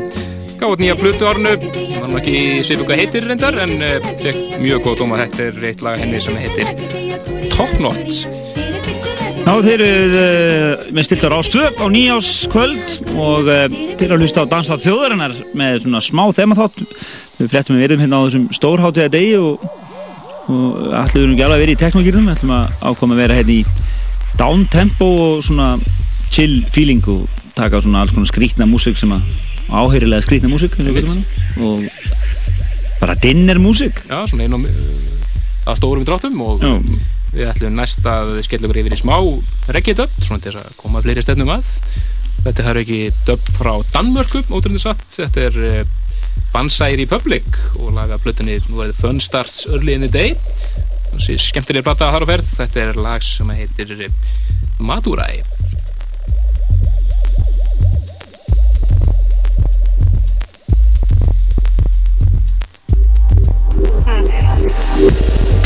Gáði nýja plötu árnu. Það var ekki hvað heitir reyndar en uh, fekk mjög góð dóma. Þetta er eitt lag henni sem heitir Top Knot. Já, þeir eru uh, með stiltar ástöð á nýjáskvöld og uh, þeir eru að hlusta á Danstátt þjóðarinnar með svona smá þemaþátt. Við flettum við verðum hérna á þessum stórháttiða degi og, og ætlum við nú ekki alveg að vera í teknogýrnum, ætlum að ákoma að vera hérna í down tempo og svona chill feeling og taka svona alls konar skrítna músík sem að áheyrilega skrítna eins og við og bara dinner músík. Já, svona einum uh, að stórum í dráttum og Já. við ætlum næst að skella okkur yfir í smá reggae-dub, svona til að koma fleiri stefnum að. Þetta er ekki dub frá Danmörku, ótrúinu satt. Þetta er uh, Banzai Republic og laga plötunni, nú er þetta Fun Starts Early in the Day. Skemmtilega plata þar á ferð. Þetta er lag sem heitir uh, Madurai. うん。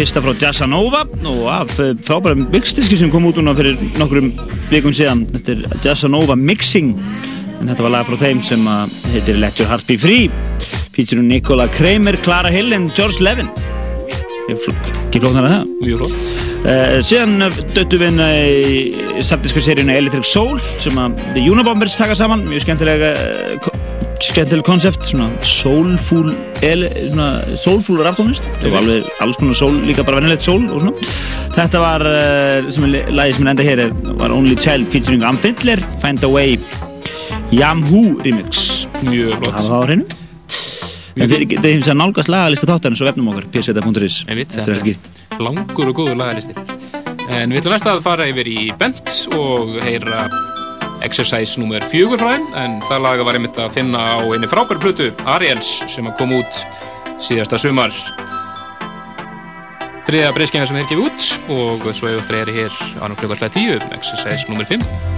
Fyrsta frá Jazzanova og af eh, frábæra mixdiski sem kom út núna fyrir nokkrum vikum síðan. Þetta er Jazzanova Mixing en þetta var lag frá þeim sem að heitir Let Your Heart Be Free featurum Nicola Kramer, Clara Hill and George Levin. Ekki flóknar að það. Mjög flott. Uh, síðan döttum við inn í samtíska-seríuna Electric Soul sem að The Unabombers taka saman, mjög skemmtilega skemmtileg konsept, svona soulful soulful raftónlist það var alveg alls konar soul, líka bara venilegt soul og svona. Þetta var uh, sem er lagið sem er enda hér er, var Only Child featuring Am Findler, Find a Way Yamhoo remix Mjög Það flott. var það á hreinu En þeir getið hins að nálgast lagalista þáttarins á vefnum okkar, pseta.is þetta er langur og góður lagalisti. En við ætlum næst að fara yfir í Bent og heyra Exercise nr. 4 frá þeim en það laga var einmitt að finna á einu frábæru plötu Ariels sem að kom út síðasta sumar þriða breyskjænga sem þeir gefið út og svo hefur þetta er hér ánum klukkarslega 10 Exercise nr. 5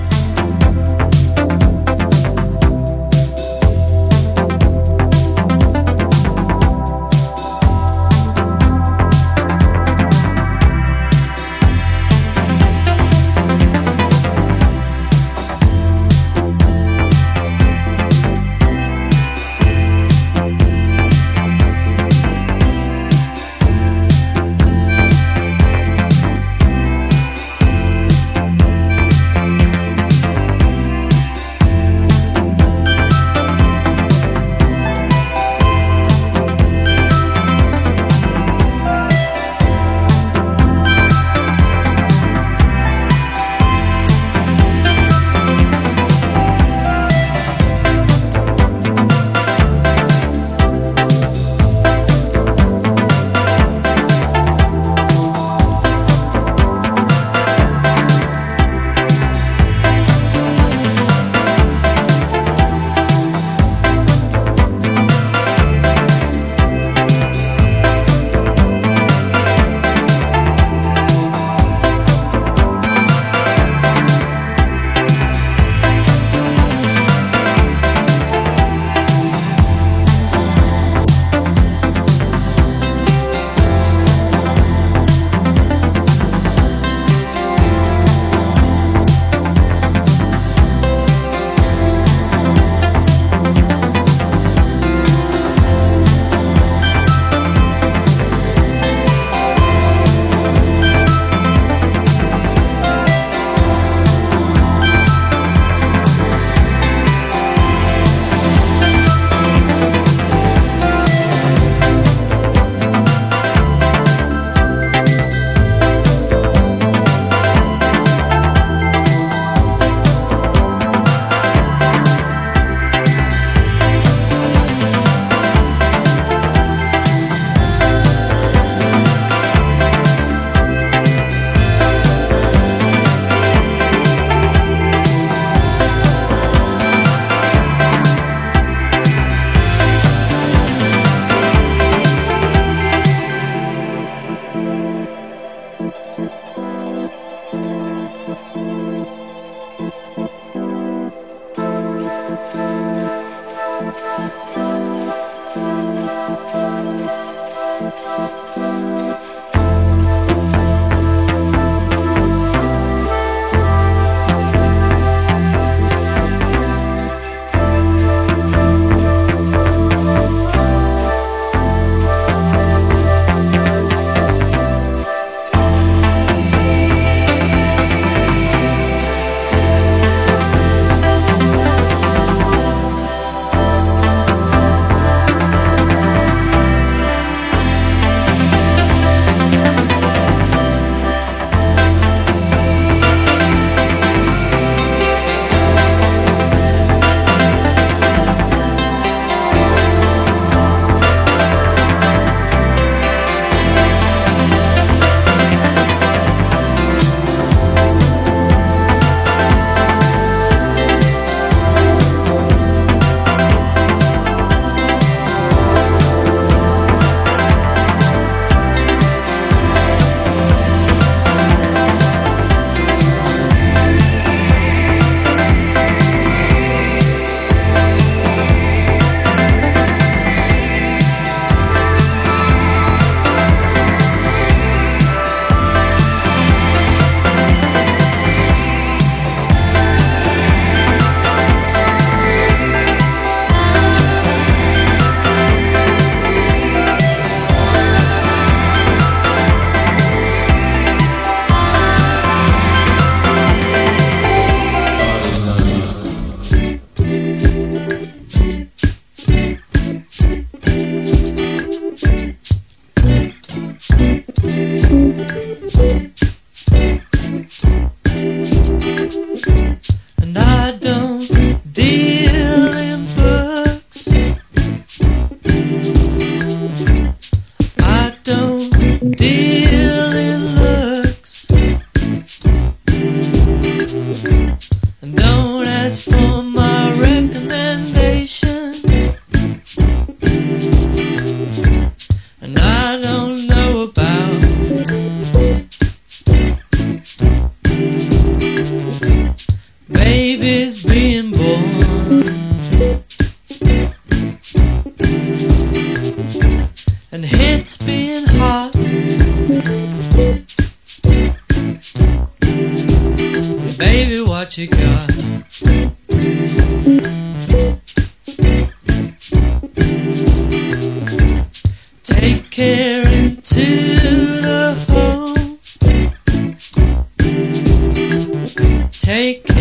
Take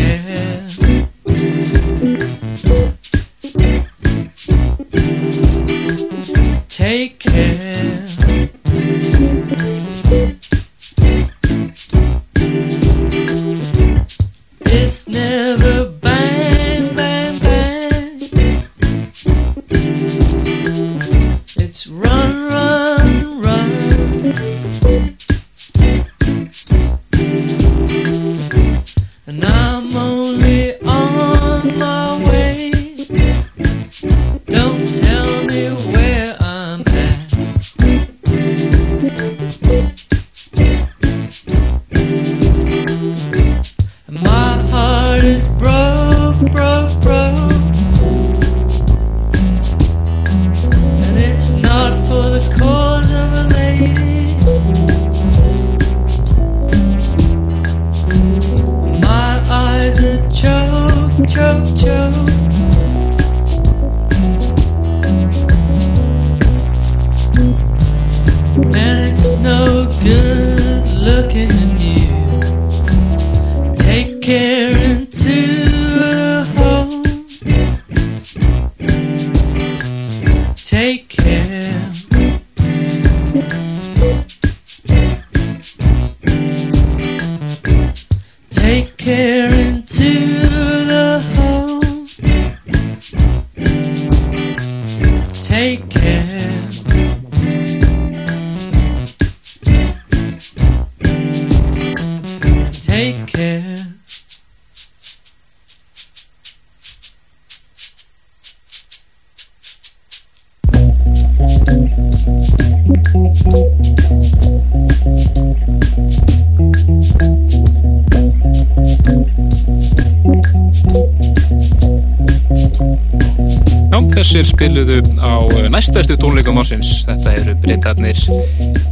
tónleikum ásins. Þetta eru breytarnir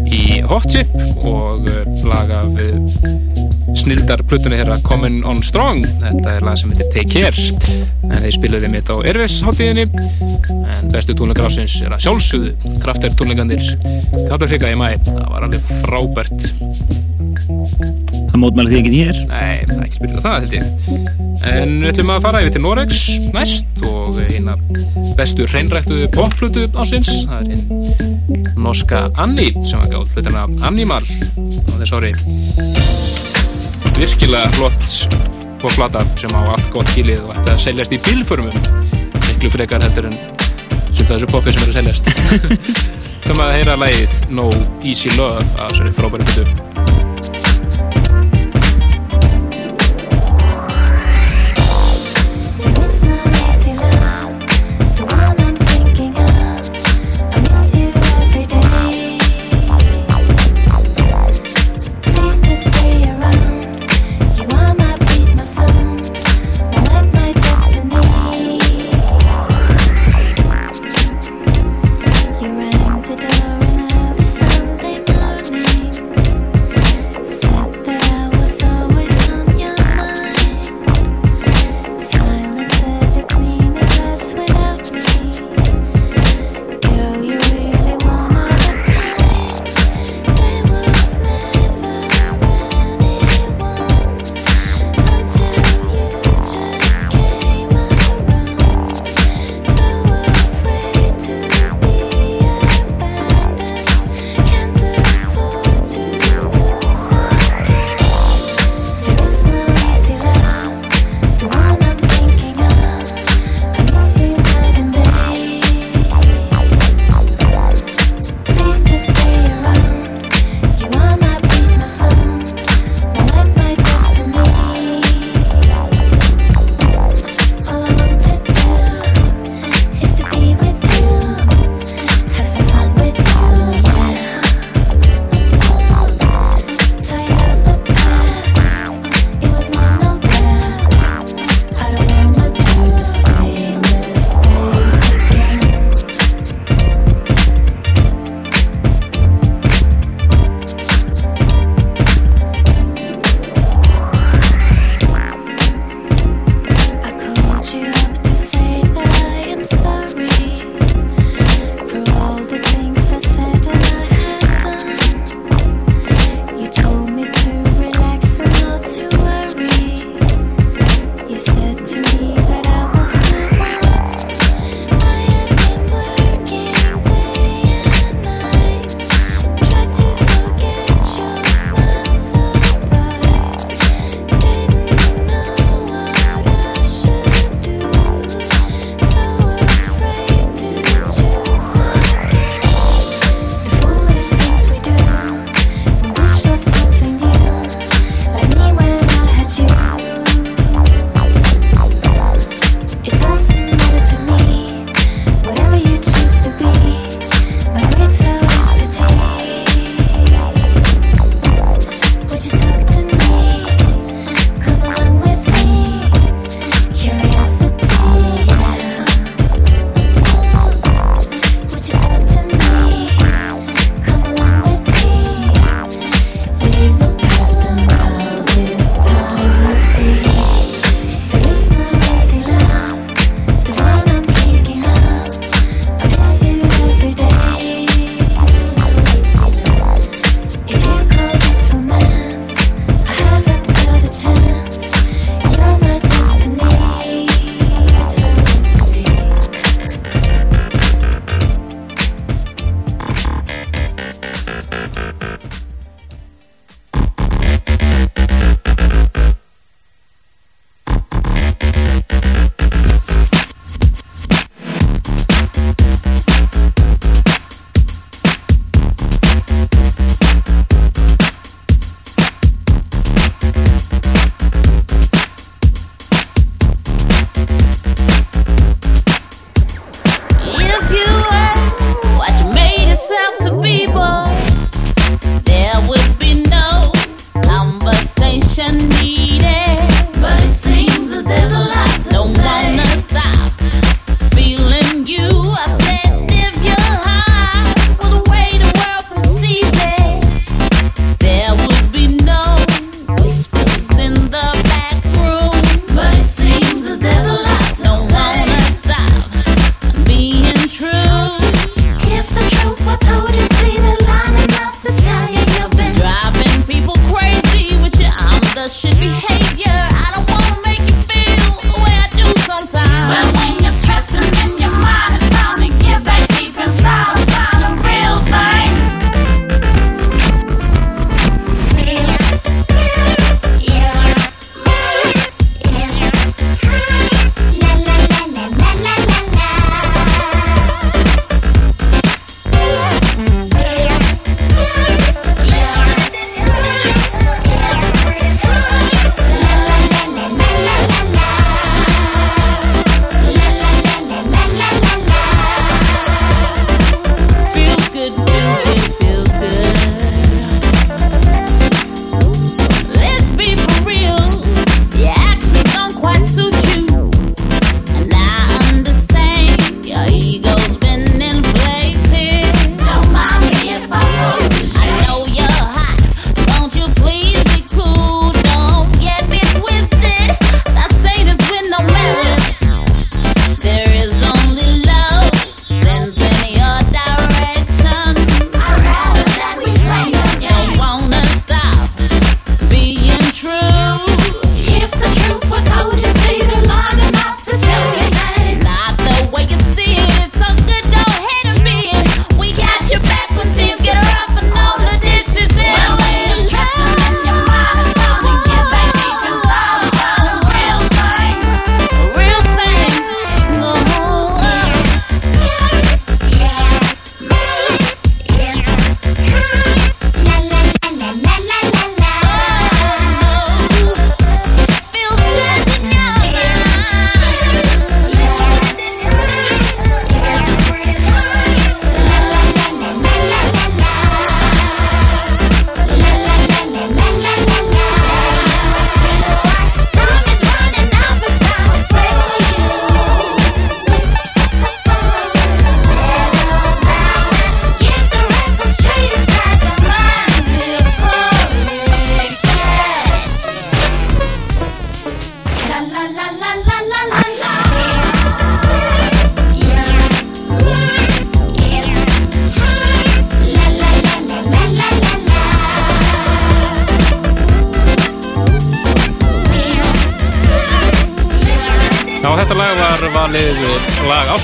í Hot Chip og eh, lag af eh, snildar plutunni herra Common on Strong. Þetta er lag sem heitir Take Care. En þeir spiluðu mitt á Erfis hátíðinni. En bestu tónleikar ásins er að sjálfsögðu. Krafter tónleikandir Kaplafrika í mæ. Það var alveg frábært. Það mótmæli því enginn hér. Nei, það er ekki spilað það held ég. En við ætlum að fara yfir til Noregs næst og eina bestu hreinrættuðu popflutu ásins. Það er einn norska Anni sem var gáð flutuna Animal á þess ári. Virkilega flott popflata sem á allt gott skilið og ætti að seljast í bílförmum. Miklu frekar heldur en svolítið þessu poppi sem eru seljast. [LAUGHS] Þannig að heyra lagið No Easy Love af þessari frábæri flutu.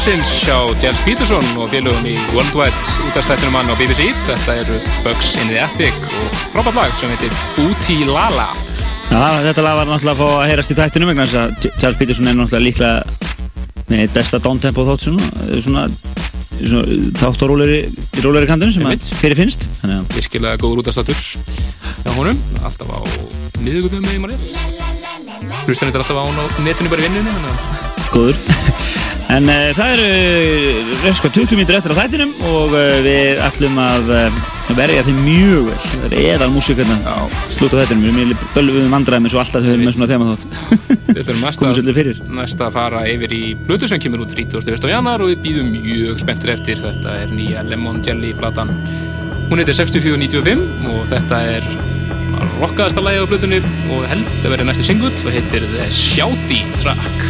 Lag ásins hjá Jens Peterson og félögum í Worldwide útastættinum hann á BBC. Þetta eru Bugs in the Attic og frábært lag sem heitir Booty Lala. Já, þetta lag var náttúrulega að fá að heyrast í þættinu vegna þess að Charles Peterson er náttúrulega líklega með besta downtempo þátt svona, svona, svona þátt á róleri, kantinu sem að fyrir finnst Virkilega góður útastættur hjá honum, alltaf á miðugundum með í maður. Hlustan þetta alltaf á hann á netinu bara í vinnunni, góður en uh, það eru reynska 20 mínútur eftir að þættinum og uh, við ætlum að uh, verja þeim mjög vel það er eðal músík hérna slúta þættinum við erum bölvum vandræðum eins og alltaf þegar við erum með svona þema þátt Við [LAUGHS] þurfum næsta, að fara yfir í blötu sem kemur út 31. januar og við býðum mjög spenntir eftir. Þetta er nýja Lemon Jelly platan. Hún heitir 6495 og þetta er rockaðasta lagið á blötunni og held að vera næsti singull og heitir The Shouty Track.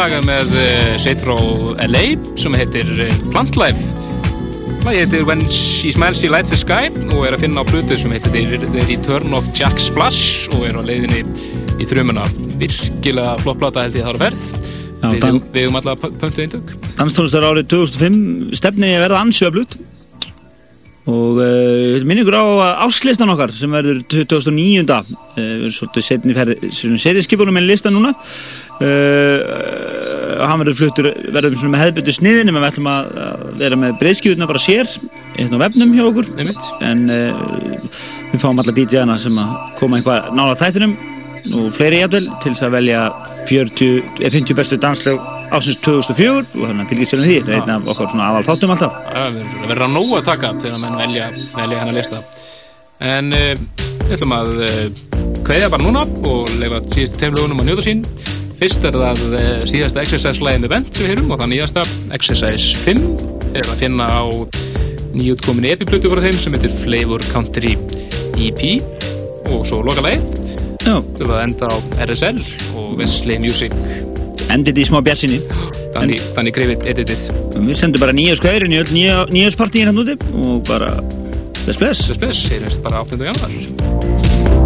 Laga með uh, sveit frá LA sem heitir uh, Plantlife. Lagi heitir When She Smiles She Lights the Sky og er að finna á blutu sem heitir The Return of Jack Splash og er á leiðinni í þrjumuna. Virkilega flott plata held ég að það er verð. Já, Við, Dan- við um alla pöntu eindug. Danstónlistar árið 2005 stefnir í að verða ansjöflut og uh, minningur á áslistan okkar sem verður 2009. Uh, svolítið setni ferði setið skipunum með lista núna uh, hann verður fluttur verður svona með hefðbyrdu sniðin en við ætlum að, að vera með breyðskjúðuna bara sér hérna á vefnum hjá okkur Einmitt. en uh, við fáum alla DJ-ana sem að koma eitthvað nála þættinum og fleiri jafnvel til þess að velja 40, eh, 50 bestu danslög ásins 2004 og þannig að fylgjast við því þetta er einn af okkar svona aðal þáttum alltaf Það verður- að nógu að taka til að menn velja, velja hennar lista. En uh, við ætlum að uh, kveðja bara núna og leifa síðustu tveim lögunum að njóta sín. Fyrst er það uh, síðasta exercise-lægin með bent sem við heyrum og það nýjasta Exercise 5 er að finna á nýjútkominni epiplutu frá þeim sem heitir Flavor Country EP og svo loka. Já, Þau var að enda á RSL og Wesley Music endið í smá bjarsinni þannig, þannig grifið editið. við sendum bara nýja skæðurinn í öll nýja, nýjaspartíin hann úti og bara bless bless Bless bless, heyrjumst bara 8. januar.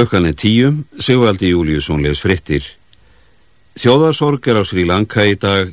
Klukkan er tíu, Sigvaldi Júliusson les frittir. Þjóðarsorg er á Sri Lanka í dag